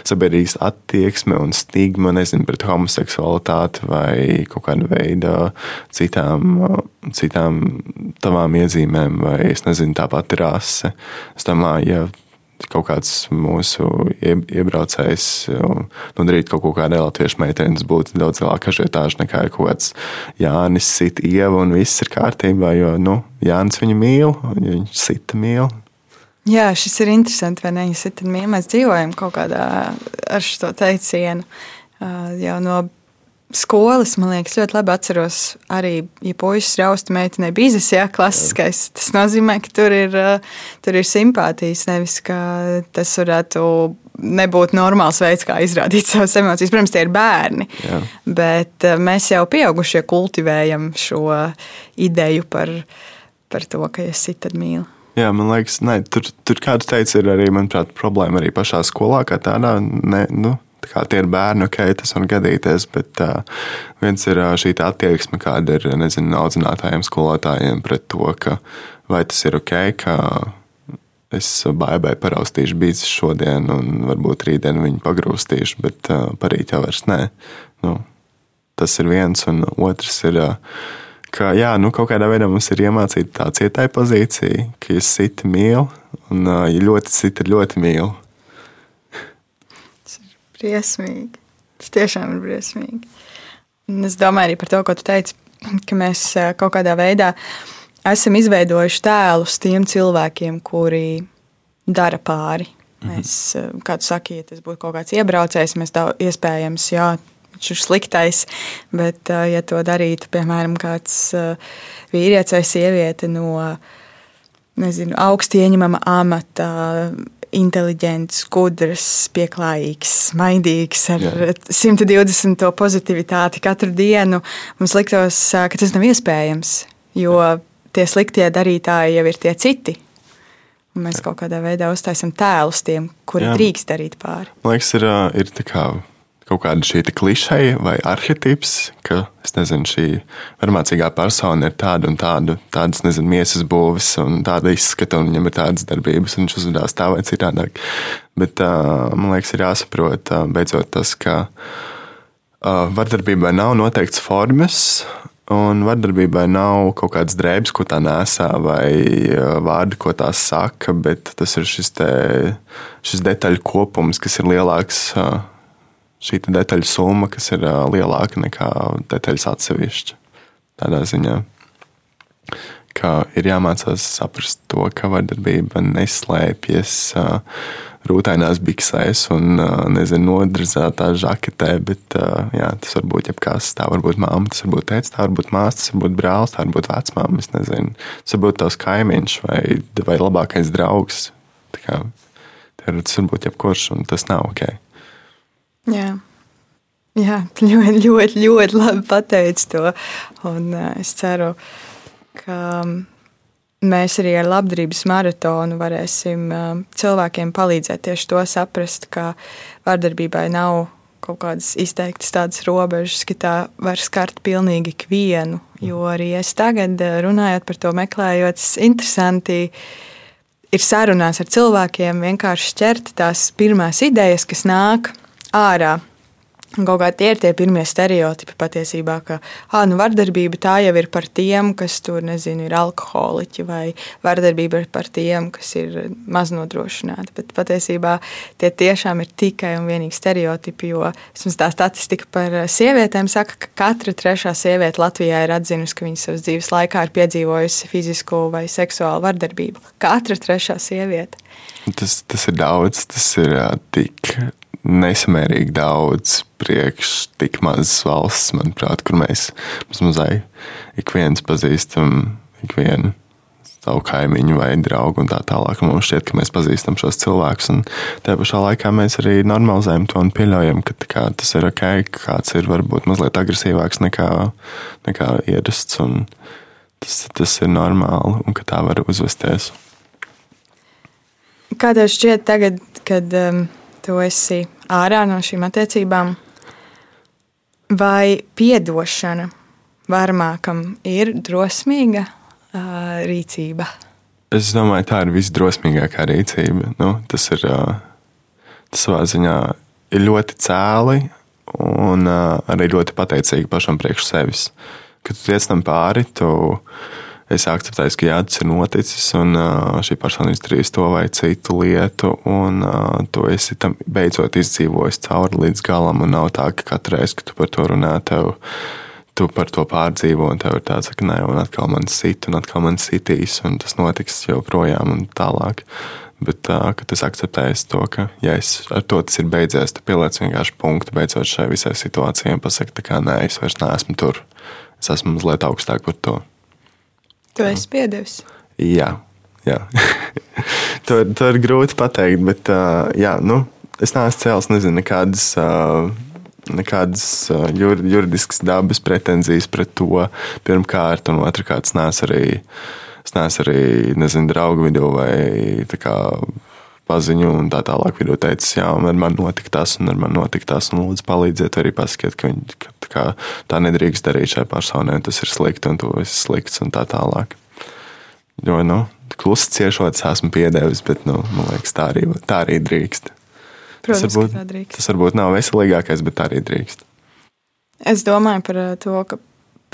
sabiedrības attieksme un stigma nezinu, pret homoseksualitāti vai kaut kāda veida citām, citām tavām iezīmēm, vai es nezinu, tā pati rase. Es domāju, ja kaut kāds mūsu iebraucējs nodarītu kaut ko kādai latviešu meitenei, tas būtu daudz lielāka ažiotāža nekā kaut kāds Jānis sit ievu un viss ir kārtībā, jo, nu, Jānis viņu mīl, viņš sita mīl. Jā, šis ir interesanti, vai ne? Ja mēs dzīvojam kaut kādā ar šo teicienu jau no skolas, man liekas, ļoti labi atceros arī, ja puisis rausta meitenei bizes, jā, klasiskais. Tas nozīmē, ka tur ir, tur ir simpātijas, nevis ka tas varētu nebūt normāls veids, kā izrādīt savas emocijas. Protams, tie ir bērni, jā. bet mēs jau pieaugušie kultivējam šo ideju par, par to, ka sit, tad mīli. Jā, man liekas, ne, tur, tur kāds teica, ir arī manuprāt, problēma arī pašā skolā, kā tādā. Ne, nu, Kā, tie ir bērni, ok, tas var gadīties, bet uh, viens ir uh, šī attieksme, kāda ir nezinu, audzinātājiem, skolotājiem pret to, ka vai tas ir ok, ka es baigai paraustīšu bīzes šodien, un varbūt rītdien viņu pagrūstīšu, bet uh, parīt jau vairs nē. Nu, tas ir viens, un otrs ir. Uh, ka jā, nu, kaut kādā veidā mums ir iemācīta tā cietai pozīcija, ka, ja siti mīl, un ja ļoti siti, ir ļoti mīl. Tas ir briesmīgi. Tas tiešām ir briesmīgi. Un es domāju arī par to, ko tu teici, ka mēs kaut kādā veidā esam izveidojuši tēlus tiem cilvēkiem, kuri dara pāri. Mhm. Mēs, kā tu saki, ja tas būtu kaut kāds iebraucējs, mēs tā iespējams, jā, viņš ir sliktais. Bet, ja to darītu, piemēram, kāds vīrietis vai sieviete no nezinu, augstu ieņemama amata, inteliģents, gudrs, pieklājīgs, smaidīgs, ar Jā. 120 pozitivitāti katru dienu, mums liktos, ka tas nav iespējams, jo tie sliktie darītāji jau ir tie citi. Mēs kaut kādā veidā uztaisām tēlus tiem, kuri Jā. drīkst darīt pāri. Man liekas, ir, ir tā kā kaut kāda šī klišeja vai arhitekts, ka nezinu, šī varmācīgā persona ir tāda un tāda, tādas nezinu, miesas būvis un tāda izskata, un viņam ir tādas darbības, un viņš uzvedās tā vai citādāk. Bet man liekas, ir jāsaprot beidzot tas, ka vardarbībai nav noteikts formas. Un vardarbībai nav kaut kādas drēbes, ko tā nesā, vai vārdi, ko tā saka, bet tas ir šis, te, šis detaļu kopums, kas ir lielāks šī detaļu summa, kas ir lielāka nekā detaļas atsevišķi. Tādā ziņā, ka ir jāmācās saprast to, ka vardarbība neslēpjas rūtainās biksēs un nezinu, nodrazētā žaketē, bet jā, tas var būt jebkas. Tā var būt mamma, tas var būt tēvs, tā var būt māsa, tas var būt brālis, tā var būt vecmāma. Tas var būt tavs kaimiņš vai, vai labākais draugs. Kā, tas var būt jebkurš, un tas nav ok. Jā. Jā, ļoti, ļoti, ļoti labi pateici to. Un es ceru, ka mēs arī ar labdarības maratonu varēsim cilvēkiem palīdzēt tieši to saprast, ka vardarbībai nav kaut kādas izteiktas tādas robežas, ka tā var skart pilnīgi ikvienu. Jo arī es tagad, runājot par to, meklējot, interesanti ir sarunās ar cilvēkiem, vienkārši ķert tās pirmās idejas, kas nāk ārā. Kaut kā tie ir tie pirmie stereotipi patiesībā, ka ah, nu, vardarbība tā jau ir par tiem, kas tur nezinu, ir alkoholiķi, vai vardarbība ir par tiem, kas ir maznodrošināti. Bet patiesībā tie tiešām ir tikai un vienīgi stereotipi, jo tā statistika par sievietēm saka, ka katra trešā sieviete Latvijā ir atzinusi, ka viņa savas dzīves laikā ir piedzīvojusi fizisku vai seksuālu vardarbību. Katra trešā sieviete. Tas, tas ir daudz, tas ir tik nesamērīgi daudz priekš tik mazas valsts, manuprāt, kur mēs mazai ik viens pazīstam ikvienu savu kaimiņu vai draugu un tā tālāk. Mums šķiet, ka mēs pazīstam šos cilvēkus, un tajā pašā laikā mēs arī normalizējam to un pieļaujam, ka kā, tas ir ok, ka kāds ir varbūt mazliet agresīvāks nekā, nekā ierasts, un tas, tas ir normāli un ka tā var uzvesties. Kā tev šķiet tagad, kad um, tu esi ārā no šīm attiecībām, vai piedošana varmākam ir drosmīga uh, rīcība? Es domāju, tā ir visdrosmīgākā rīcība. Nu, tas ir uh, tas savā ziņā ir ļoti cēli un uh, arī ļoti pateicīgi pašam priekš sevis. Kad tu tiec tam pāri, tu es akceptēju, ka jā, tas ir noticis, un šī persona izdarīs to vai citu lietu, un tu esi tam beidzot izdzīvojis cauri līdz galam. Un nav tā, ka katru reizi, kad tu par to runā, tev, tu par to pārdzīvo, un tev ir tāds, ka nē, un atkal man sit, un atkal man sitīs, un tas notiks joprojām un tālāk. Bet kad es akceptēju to, ka ja es, ar to tas ir beidzies, tad pieliec vienkārši punktu beidzot šai visai situācijai un pasaki, ka nē, es vairs neesmu tur. Es esmu mazliet augstāk par to. Tu esi piedevis. Jā, jā. to, to ir grūti pateikt, bet uh, jā, nu, es neesmu cēlis nezinu, nekādas. Uh, Nekādas jur, juridiskas dabas pretenzijas pret to pirmkārt, un otrkārt, es neesmu arī, es neesmu arī nezinu, draugu vidū vai kā, paziņu un tā tālāk. Video teicis, jā, un ar mani notika tas, un ar mani notika tas, un lūdzu palīdziet, arī pasakiet, ka, viņi, ka tā, tā nedrīkst darīt šai personai, tas ir slikti, un tu esi slikts, un tā tālāk. Jo, nu, klusi ciešot, es esmu piedevis, bet, nu, man liekas, tā arī, tā arī drīkst. Protams, tas varbūt, drīkst. tas varbūt nav veselīgākais, bet tā arī drīkst. Es domāju par uh, to, ka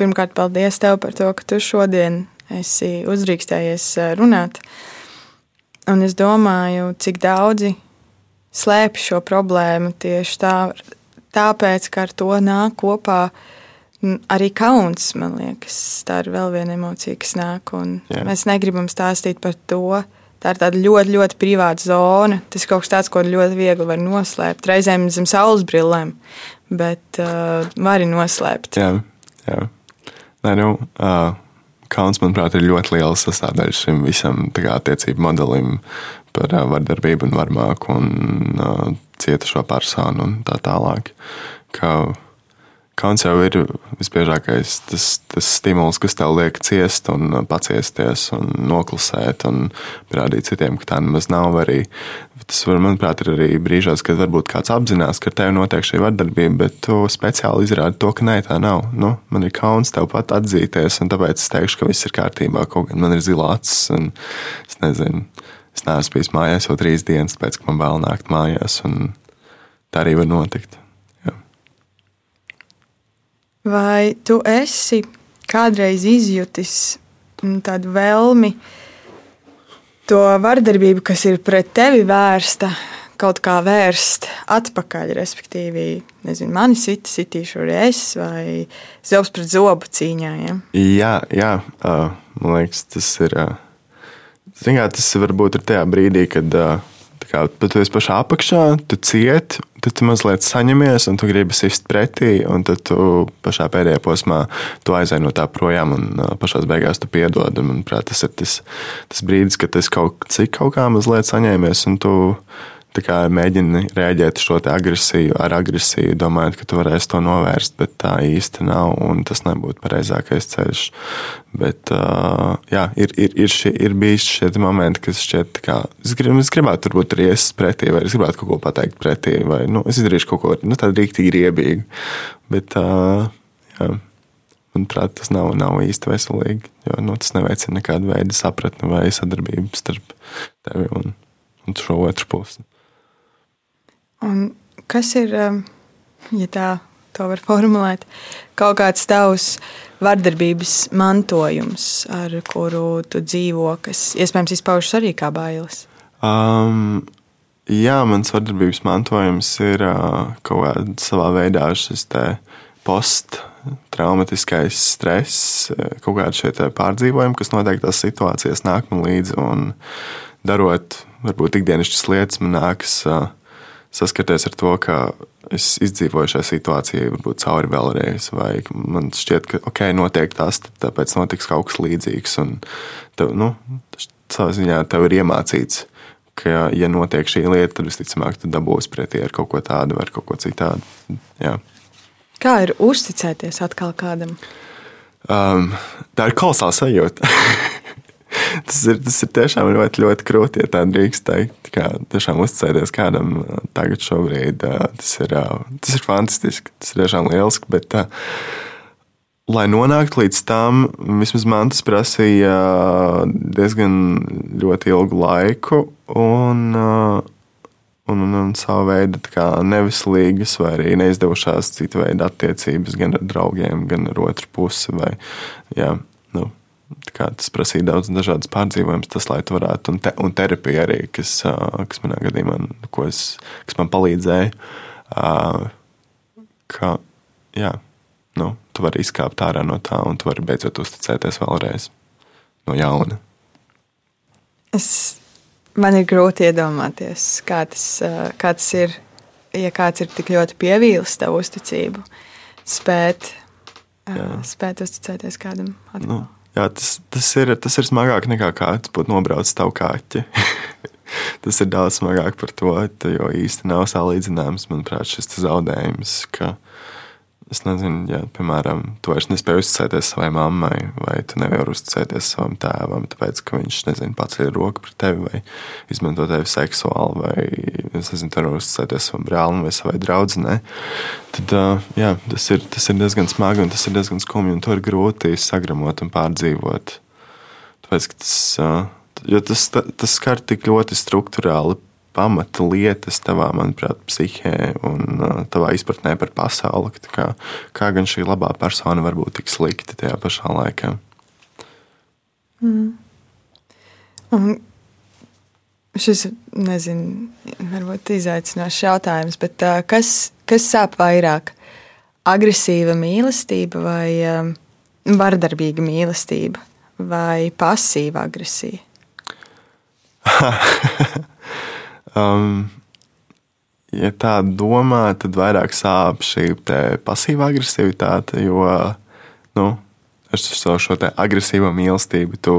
pirmkārt, paldies tev par to, ka tu šodien esi uzdrīkstējies uh, runāt. Un es domāju, cik daudzi slēpj šo problēmu tieši tā, tāpēc, ka ar to nāk kopā arī kauns. Man liekas, tā ir vēl viena emocija, kas nāk. Mēs negribam stāstīt par to. Tā ir tāda ļoti, ļoti privāta zona. Tas ir kaut kas tāds, ko ļoti viegli var noslēpt. Reizēm zem saules brillēm, bet uh, var arī noslēpt. Jā, jā. Nē, nu, uh, kauns, manuprāt, ir ļoti liela sastāvdaļa šim visam kā, attiecību modelim par uh, vardarbību un varmāku un uh, cietušo personu un tā tālāk. Ka, Kauns jau ir visbiežākais tas, tas stimuls, kas tev liek ciest, un paciesties, un noklusēt, un parādīt citiem, ka tā nemaz nav. Arī. Tas, var, manuprāt, ir arī brīžos, kad varbūt kāds apzinās, ka ar tevi notiek šī vardarbība, bet tu speciāli izrādi to, ka nē, tā nav. Nu, man ir kauns tev pat atzīties, un tāpēc es teikšu, ka viss ir kārtībā. Kaut gan man ir zilā acis, un es nezinu, es neesmu bijis mājās jau trīs dienas, pēc tam, man vēl nākt mājās, un tā arī var notikt. Vai tu esi kādreiz izjutis mm, tādu vēlmi, to vardarbību, kas ir pret tevi vērsta, kaut kā vērst atpakaļ, respektīvi, nezinu, mani sita, sitīšu arī es, vai zobs pret zobu cīņā? Ja? Jā, jā uh, man liekas, tas ir. Uh, Kā, tas varbūt ir tajā brīdī, kad uh, kā, tu esi pašā apakšā, tu cieti, tad tu mazliet saņemies, un tu gribi sist pretī, un tad tu pašā pēdējā posmā tu aizej no tā projām, un uh, pašā beigās tu piedod. Un, manuprāt, tas ir tas, tas brīdis, kad es kaut cik kaut kā mazliet saņēmies, un tu mēģini reaģēt uz šo agresiju ar agresiju, domājot, ka tu varēsi to novērst, bet tā īsti nav, un tas nebūtu pareizākais ceļš. Bet, uh, jā, ir, ir, ir, šie, ir bijis šie momenti, kas šķiet, kā, es, grib, es gribētu, varbūt arī es pretī, vai es gribētu kaut ko pateikt pretī, vai nu, es izdarīšu kaut ko nu, tādu rīktīgi riebīgu. Bet, uh, jā, manuprāt, tas nav, nav īsti veselīgi, jo nu, tas neveicina nekādu veidu sapratni vai sadarbību starp tevi un, un šo otru pusi. Un kas ir, um, ja tā to var formulēt, kaut kāds tavs vardarbības mantojums, ar kuru tu dzīvo, kas iespējams izpaužas arī kā bailes? Um, jā, mans vardarbības mantojums ir uh, kaut kādā savā veidā šis posttraumatiskais stress, uh, kaut kādi šie te pārdzīvojumi, kas noteiktās situācijās nāk man līdzi. Darot varbūt ikdienišķas lietas, man nākas uh, saskaties ar to, ka es izdzīvoju šajā situācijā, varbūt cauri vēlreiz, vai man šķiet, ka ok, notiek tas, tāpēc notiks kaut kas līdzīgs. Un tev, nu, savā ziņā tev ir iemācīts, ka, ja notiek šī lieta, tad visticamāk, tu dabūsi pretī ar kaut ko tādu vai kaut ko citādu. Jā. Kā ir uzticēties atkal kādam? Um, tā ir kolosāla sajūta. tas, ir, tas ir tiešām ļoti, ļoti krūti, ja tā drīkst teikt. Kā, tiešām uzticēties kādam uh, tagad, šobrīd, uh, tas ir, uh, tas ir fantastiski. Tas ir tiešām lieliski. Bet, lai nonāktu līdz tam, vismaz man tas prasīja diezgan ilgu laiku. Un, Un, un, un savu veidu nevislīgas vai arī neizdevušās citu veidu attiecības gan ar draugiem, gan ar otru pusi. Vai, jā, tas prasīja daudz dažādas pārdzīvojumus, tas, lai tu varētu, un, te, un terapija arī, kas, kas manā gadījumā, es, kas man palīdzēja, ka, jā, nu, tu vari izkāpt ārā no tā, un tu vari beidzot uzticēties vēlreiz no jauna. Es, man ir grūti iedomāties, kā tas, kā tas ir, ja kāds ir tik ļoti pievīlis tavu uzticību, spēt, jā. spēt uzticēties kādam atkal. Nu Jā, tas, tas, ir, tas ir smagāk nekā kāds būtu nobraucis tavu kaķi. tas ir daudz smagāk par to, jo īsti nav salīdzināms, manuprāt, šis zaudējums. Ka, Es nezinu, ja, piemēram, tu vairs nespēji uzticēties savai mammai, vai tu nevari uzticēties savam tēvam, tāpēc, ka viņš, nezinu, paceļ roku pret tevi, vai izmanto tevi seksuāli, vai, es nezinu, tu nevari uzticēties savam brālim vai savai draudzenei, tad, jā, tas ir, tas ir diezgan smagi un tas ir diezgan skumji, un to ir grūti sagramot un pārdzīvot. Tāpēc, ka tas, jo tas, tas skar tik ļoti struktūrāli pamata lietas tavā, manuprāt, psihē un uh, tavā izpratnē par pasauli. Kā, kā gan šī labā persona var būt tik slikta tajā pašā laikā? Mm. Un šis, nezinu, varbūt izaicinošs jautājums, bet uh, kas, kas sāp vairāk? Agresīva mīlestība vai um, vardarbīga mīlestība vai pasīva agresija? Um, ja tā domā, tad vairāk sāp šī pasīvā agresivitāte, jo nu, ar šo, šo agresīvo mīlestību tu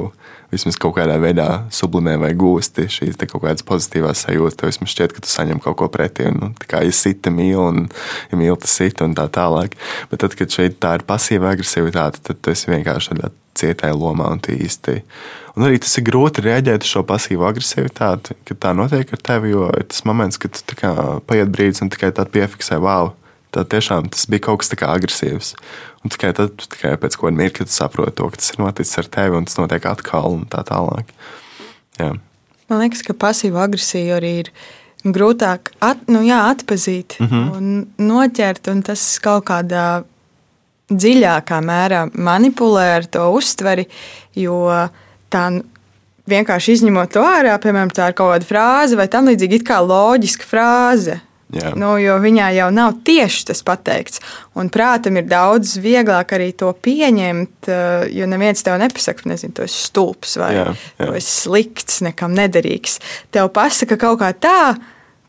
vismaz kaut kādā veidā sublimē vai gūsti šīs kaut kādas pozitīvas sajūtas. Tev vismaz šķiet, ka tu saņem kaut ko pretī. Un, nu, kā ja sita mīl un ja mīl tas sita un tā tālāk. Bet tad, kad šeit tā ir pasīva agresivitāte, tad tu esi vienkārši tādā cietēja lomā un īsti. Un arī tas ir grūti reaģēt uz šo pasīvu agresivitāti, kad tā notiek ar tevi. Jo ir tas moments, kad tu paiet brīdis un tikai tādu piefiksē, wow, tā tiešām tas bija kaut kas tāds agresīvs. Un tikai tad, tikai pēc kāda mirkļa, tu saproti to, ka tas ir noticis ar tevi un tas notiek atkal un tā tālāk. Jā. Man liekas, ka pasīva agresija arī ir grūtāk at, nu, jā, atpazīt mm -hmm. un noķert, un tas kaut kādā dziļākā mērā manipulē ar to uztveri, jo tā vienkārši izņemot to ārā, piemēram, tā ir kaut kāda frāze vai tam līdzīga, it kā loģiska frāze. Jā. Nu, jo viņā jau nav tieši tas pateikts. Un prātam ir daudz vieglāk arī to pieņemt, eh, jo neviens tev nepasaka, nezinu, tu esi stulbs vai jā, jā. tu esi slikts, nekam nederīgs. Tev pasaka kaut kā tā,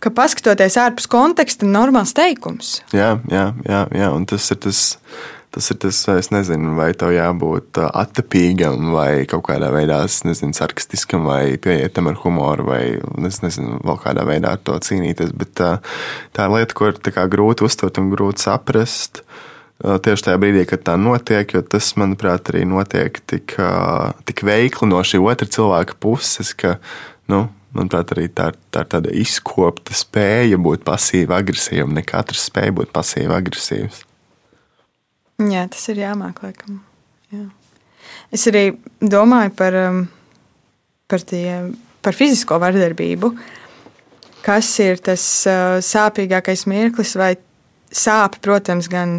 ka paskatoties ārpus konteksta, normāls teikums. Jā, jā, jā, jā. un tas ir tas Tas ir tas, es nezinu, vai tev jābūt uh, attapīgam, vai kaut kādā veidā, nezinu, sarkastiskam, vai pieietam ar humoru, vai es nezinu, vēl kādā veidā ar to cīnīties. Bet uh, tā ir lieta, ko ir grūti uztvert un grūti saprast. Uh, tieši tajā brīdī, kad tā notiek, jo tas, manuprāt, arī notiek tik, tik veikli no šī otra cilvēka puses, ka, nu, manuprāt, arī tā, tā ir tāda izkopta spēja būt pasīvi agresīvam. Ne katrs spēj būt pasīvi agresīvs. Jā, tas ir jāmāk, laikam. Jā. Es arī domāju par, um, par, tie, par fizisko vardarbību. Kas ir tas uh, sāpīgākais mirklis, vai sāp, protams, gan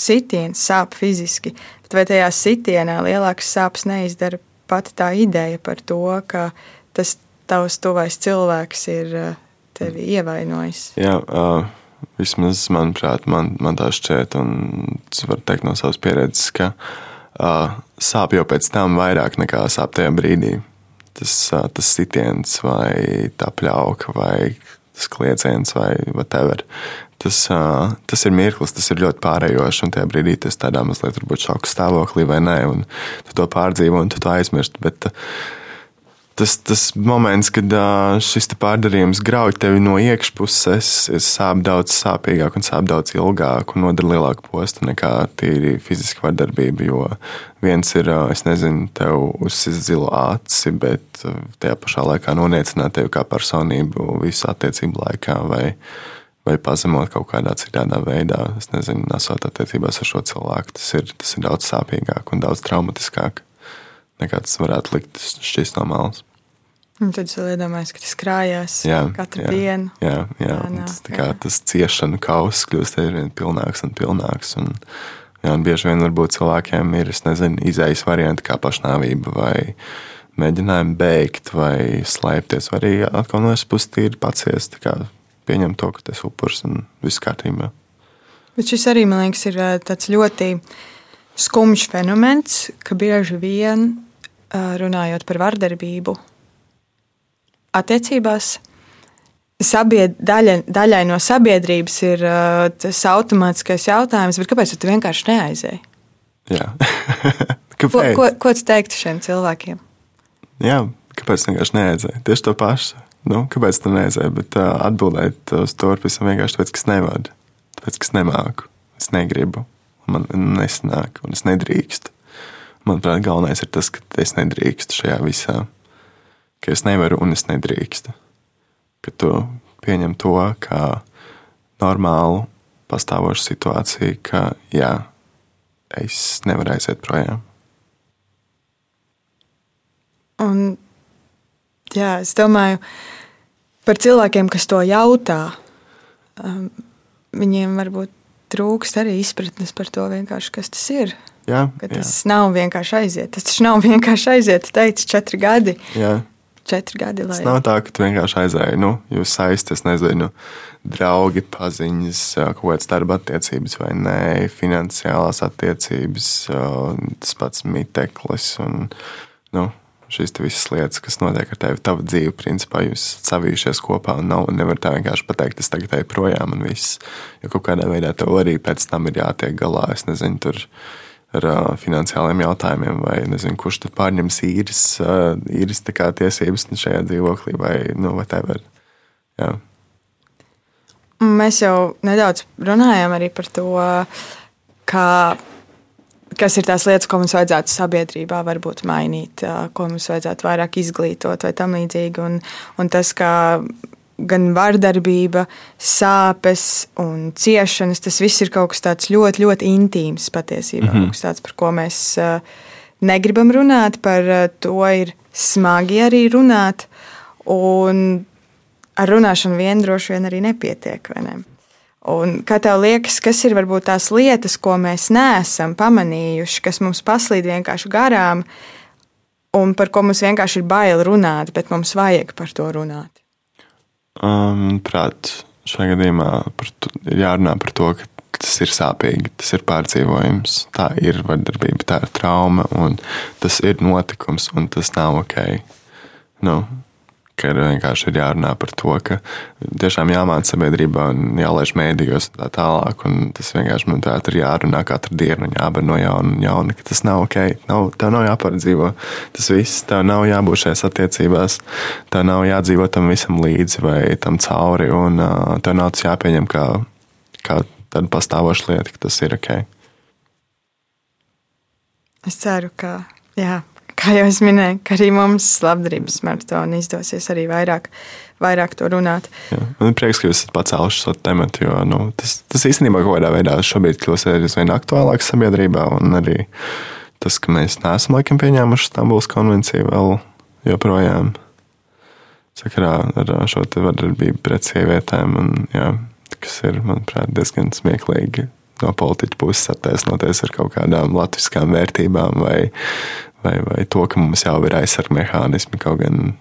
sitiens, sāp fiziski, bet vai tajā sitienā lielākas sāpes neizdara pati tā ideja par to, ka tas tavs tuvais cilvēks ir uh, tevi ievainojis? Jā, uh Vismaz, manuprāt, man, man tā šķiet, un es varu teikt no savas pieredzes, ka uh, sāp jau pēc tam vairāk nekā sāp tajā brīdī. Tas, uh, tas sitiens, vai tā pļauka, vai tas klieciens, vai whatever. Tas, uh, tas ir mirklis, tas ir ļoti pārējošs, un tajā brīdī tas tādā mazliet varbūt šoka stāvoklī vai nē, un tu to pārdzīvo un tu to aizmirsti. Bet, uh, tas, tas moments, kad šis pārdarījums grauj tevi no iekšpuses, sāp daudz sāpīgāk un sāp daudz ilgāk un nodara lielāku postu nekā tīri fiziska vardarbība. Jo viens ir, es nezinu, tev uzsist zilu aci, bet tajā pašā laikā noniecināt tevi kā personību visu attiecību laikā. Vai, vai pazemot kaut kādā citādā veidā. Es nezinu, nesot attiecībās ar šo cilvēku. Tas ir, tas ir daudz sāpīgāk un daudz traumatiskāk nekā tas varētu likt šķist no malas. Un tad es iedomājos, ka tas krājās jā, katru jā, dienu. Jā, jā, jā, tas, kā, tas ciešanu kauss kļūst aizvien pilnāks un pilnāks. Un, jā, un bieži vien varbūt cilvēkiem ir nezinu, izējas varianti kā pašnāvība vai mēģinājumi bēgt vai slēpties. Vai arī atkal no es puses tīri paciest, pieņemt to, ka tas upurs un viss kārtībā. Bet šis arī, man liekas, ir tāds ļoti skumjš fenomens, ka bieži vien runājot par vardarbību attiecībās sabied, daļa, daļai no sabiedrības ir uh, tas automātiskais jautājums, kāpēc tu vienkārši neaizēji? Jā, ko, ko, ko tu teiktu šiem cilvēkiem? Jā, kāpēc vienkārši neaizēji? Tieši to pašu. Nu, kāpēc tu neaizēji? Bet uh, atbildēt uz to pavisam vienkārši tāpēc, ka es nevaru. Tāpēc, ka es nemāku. es negribu, man nesanāk, un es nedrīkstu. Manuprāt, galvenais ir tas, ka es nedrīkstu šajā visā, ka es nevaru un es nedrīkstu. Ka tu pieņem to kā normālu pastāvošu situāciju, ka jā, es nevaru aiziet projām. Un, jā, es domāju par cilvēkiem, kas to jautā. Um, viņiem varbūt trūkst arī izpratnes par to, kas tas ir. Jā, tas jā. nav vienkārši aiziet. Tas taču nav vienkārši aiziet. Tu teici, četri gadi. Jā. Četri gadi. Lai... Tas nav tā, ka tu vienkārši aizēji. Nu, jūs saisties, nezinu, draugi, paziņas, kaut kādas darba attiecības vai nē, finansiālās attiecības, tas pats miteklis. Un, nu, šīs visas lietas, kas notiek ar tevi, tava dzīve, principā jūs esat savījušies kopā un nav, nevar tā vienkārši pateikt, es tagad eju projām un viss. Jo kaut kādā veidā tev arī pēc tam ir jātiek galā, es nezinu, tur ar uh, finansiāliem jautājumiem, vai nezinu, kurš tad pārņems īres, uh, īres tiesības šajā dzīvoklī vai nu, whatever. Jā. Mēs jau nedaudz runājām par to, kā kas ir tās lietas, ko mums vajadzētu sabiedrībā varbūt mainīt, ko mums vajadzētu vairāk izglītot vai tam līdzīgi. Un, un tas, kā gan vardarbība, sāpes un ciešanas, tas viss ir kaut kas tāds ļoti, ļoti intīms patiesībā. Mm -hmm. Kaut kas tāds, par ko mēs negribam runāt, par to ir smagi arī runāt. Un ar runāšanu vien droši vien arī nepietiek. Ne? Un kā tev liekas, kas ir varbūt tās lietas, ko mēs neesam pamanījuši, kas mums paslīd vienkārši garām, un par ko mums vienkārši ir bail runāt, bet mums vajag par to runāt? Um, prāt, šajā gadījumā to, ir jārunā par to, ka tas ir sāpīgi, tas ir pārdzīvojums, tā ir vardarbība, tā ir trauma, un tas ir notikums, un tas nav ok. Nu, ka ir vienkārši ir jārunā par to, ka tiešām jāmāca sabiedrībā un jālaiž mēdījos un tā tālāk. Un tas vienkārši man tā ir jārunā katru dienu un jāber no jauna un jauna, ka tas nav ok. Nav, tev nav jāpārdzīvo tas viss, tev nav jābūt šajās attiecībās, tev nav jādzīvo tam visam līdzi vai tam cauri, un uh, tev nav tas jāpieņem kā, kā tāda pastāvoša lieta, ka tas ir ok. Es ceru, ka jā, kā jau es minēju, ka arī mums labdarības maratonā izdosies arī vairāk, vairāk to runāt. Jā, man ir prieks, ka jūs esat pacēluši šo tematu, jo nu, tas, tas īstenībā kaut kādā veidā šobrīd kļūst aizvien aktuālāks sabiedrībā. Arī tas, ka mēs neesam laikam pieņēmuši Stambulas konvenciju vēl joprojām sakarā ar šo vardarbību pret sievietēm. Un, jā, kas ir, manuprāt, diezgan smieklīgi no politiķa puses attaisnoties ar kaut kādām latviskām vērtībām vai, vai, vai to, ka mums jau ir aizsardzības mehānismi. Kaut gan,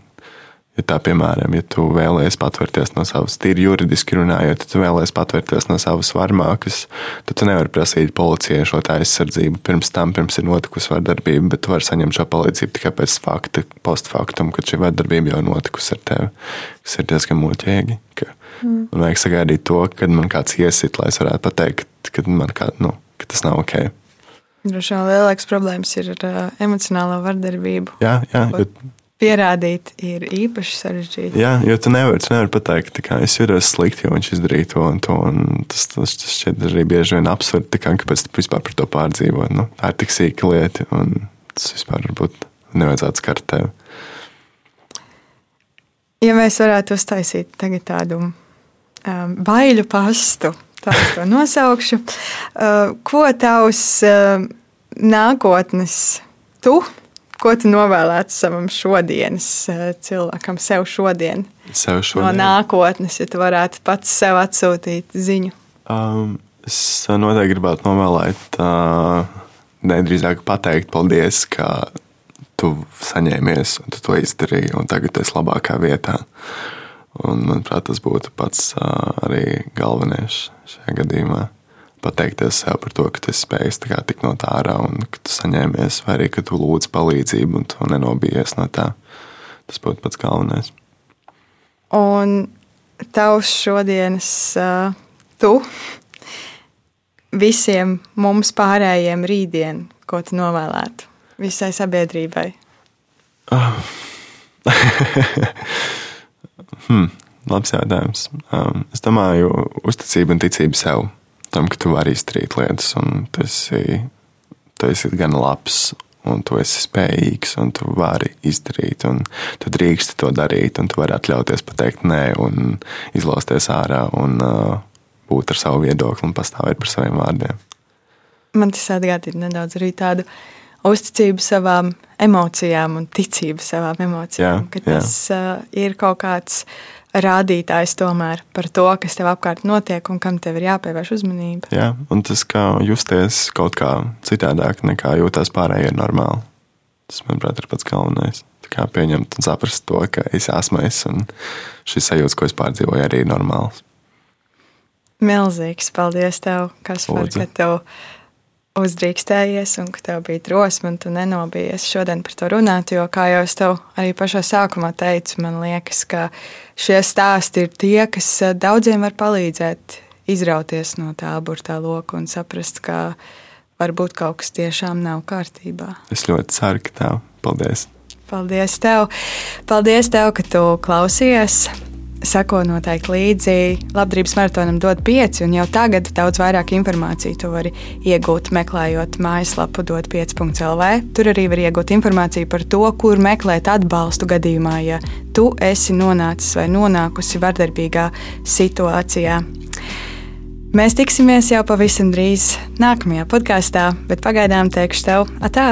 ja tā, piemēram, ja tu vēlēsies patvērties no savas, tīri juridiski runājot, ja tu vēlēsies patvērties no savas varmākas, tad tu nevari prasīt policijai šo aizsardzību pirms tam, pirms ir notikusi vardarbība, bet tu vari saņemt šo palīdzību tikai pēc fakta, postfaktum, kad šī vardarbība jau notikusi ar tevi, kas ir diezgan muļķīgi. Mm. Man vajag sagaidīt to, kad man kāds iesit, lai es varētu pateikt, ka, kā, nu, ka tas nav ok. Droši vien lielākas problēmas ir ar uh, emocionālo vardarbību. Jā, jā. Jo, pierādīt ir īpaši sarežģīti. Jā, jo tu nevari, tu nevari pateikt, ka es jūtos slikti, jo viņš izdarīja to un to. Un tas, tas, tas šķiet arī bieži vien absurdi, kā, kāpēc tu vispār par to pārdzīvo. Nu, tā ir tik sīka lieta, un tas vispār varbūt nevajadzētu skart tevi. Ja mēs varētu uztaisīt tādu um, baiļu pastu, tā es to nosaukšu. Uh, ko tavs uh, nākotnes tu, ko tu novēlētu savam šodienas uh, cilvēkam, sev šodien? Sev šodien. No nākotnes, ja tu varētu pats sev atsūtīt ziņu. Um, es noteikti gribētu novēlēt, uh, nedrīzāk pateikt paldies, ka tu saņēmies un tu to izdarīji, un tagad tu esi labākā vietā. Un, manuprāt, tas būtu pats arī galvenais šajā gadījumā. Pateikties sev par to, ka tu spēj tikt no tā ārā, un ka tu saņēmies, vai arī ka tu lūdz palīdzību un tu nenobijies no tā. Tas būtu pats galvenais. Un tavs šodienas uh, tu visiem mums pārējiem rītdien, ko tu novēlētu visai sabiedrībai? Oh. Hmm, labs jautājums. Um, es domāju, uzticība un ticība sev. tam, ka tu vari izdarīt lietas, un tu esi, tu esi gan labs, un tu esi spējīgs, un tu vari izdarīt, un tu drīksti to darīt, un tu vari atļauties pateikt nē, un izlausties ārā, un uh, būt ar savu viedokli un pastāvēt par saviem vārdiem. Man tas atgādina nedaudz arī tādu uzticību savām emocijām un ticību savām emocijām. Jā, ka tas uh, ir kaut kāds rādītājs tomēr par to, kas tev apkārt notiek un kam tev ir jāpievērš uzmanība. Jā, un tas, kā justies kaut kā citādāk nekā jūtas pārējie, ir normāli. Tas, manuprāt, ir pats galvenais. Tā kā pieņemt un saprast to, ka es esmu es, un šis sajūta, ko es pārdzīvoju, arī ir normāls. Milzīgs paldies tev, Kaspar, Lūdzu. ka tev uzdrīkstējies un ka tev bija drosme un tu nenobijies šodien par to runāt. Jo, kā jau es tev arī pašā sākumā teicu, man liekas, ka šie stāsti ir tie, kas eh, daudziem var palīdzēt izrauties no tā burtā loka un saprast, ka varbūt kaut kas tiešām nav kārtībā. Es ļoti ceru, ka tā. Paldies! Paldies tev! Paldies tev, ka tu klausies! Sako noteikti līdzi. Labdarības maratonam dod pieci, un jau tagad daudz vairāk informāciju tu vari iegūt, meklējot mājaslapu dod 5.lv. Tur arī var iegūt informāciju par to, kur meklēt atbalstu gadījumā, ja tu esi nonācis vai nonākusi vardarbīgā situācijā. Mēs tiksimies jau pavisam drīz nākamajā podkāstā, bet pagaidām teikšu tev atā!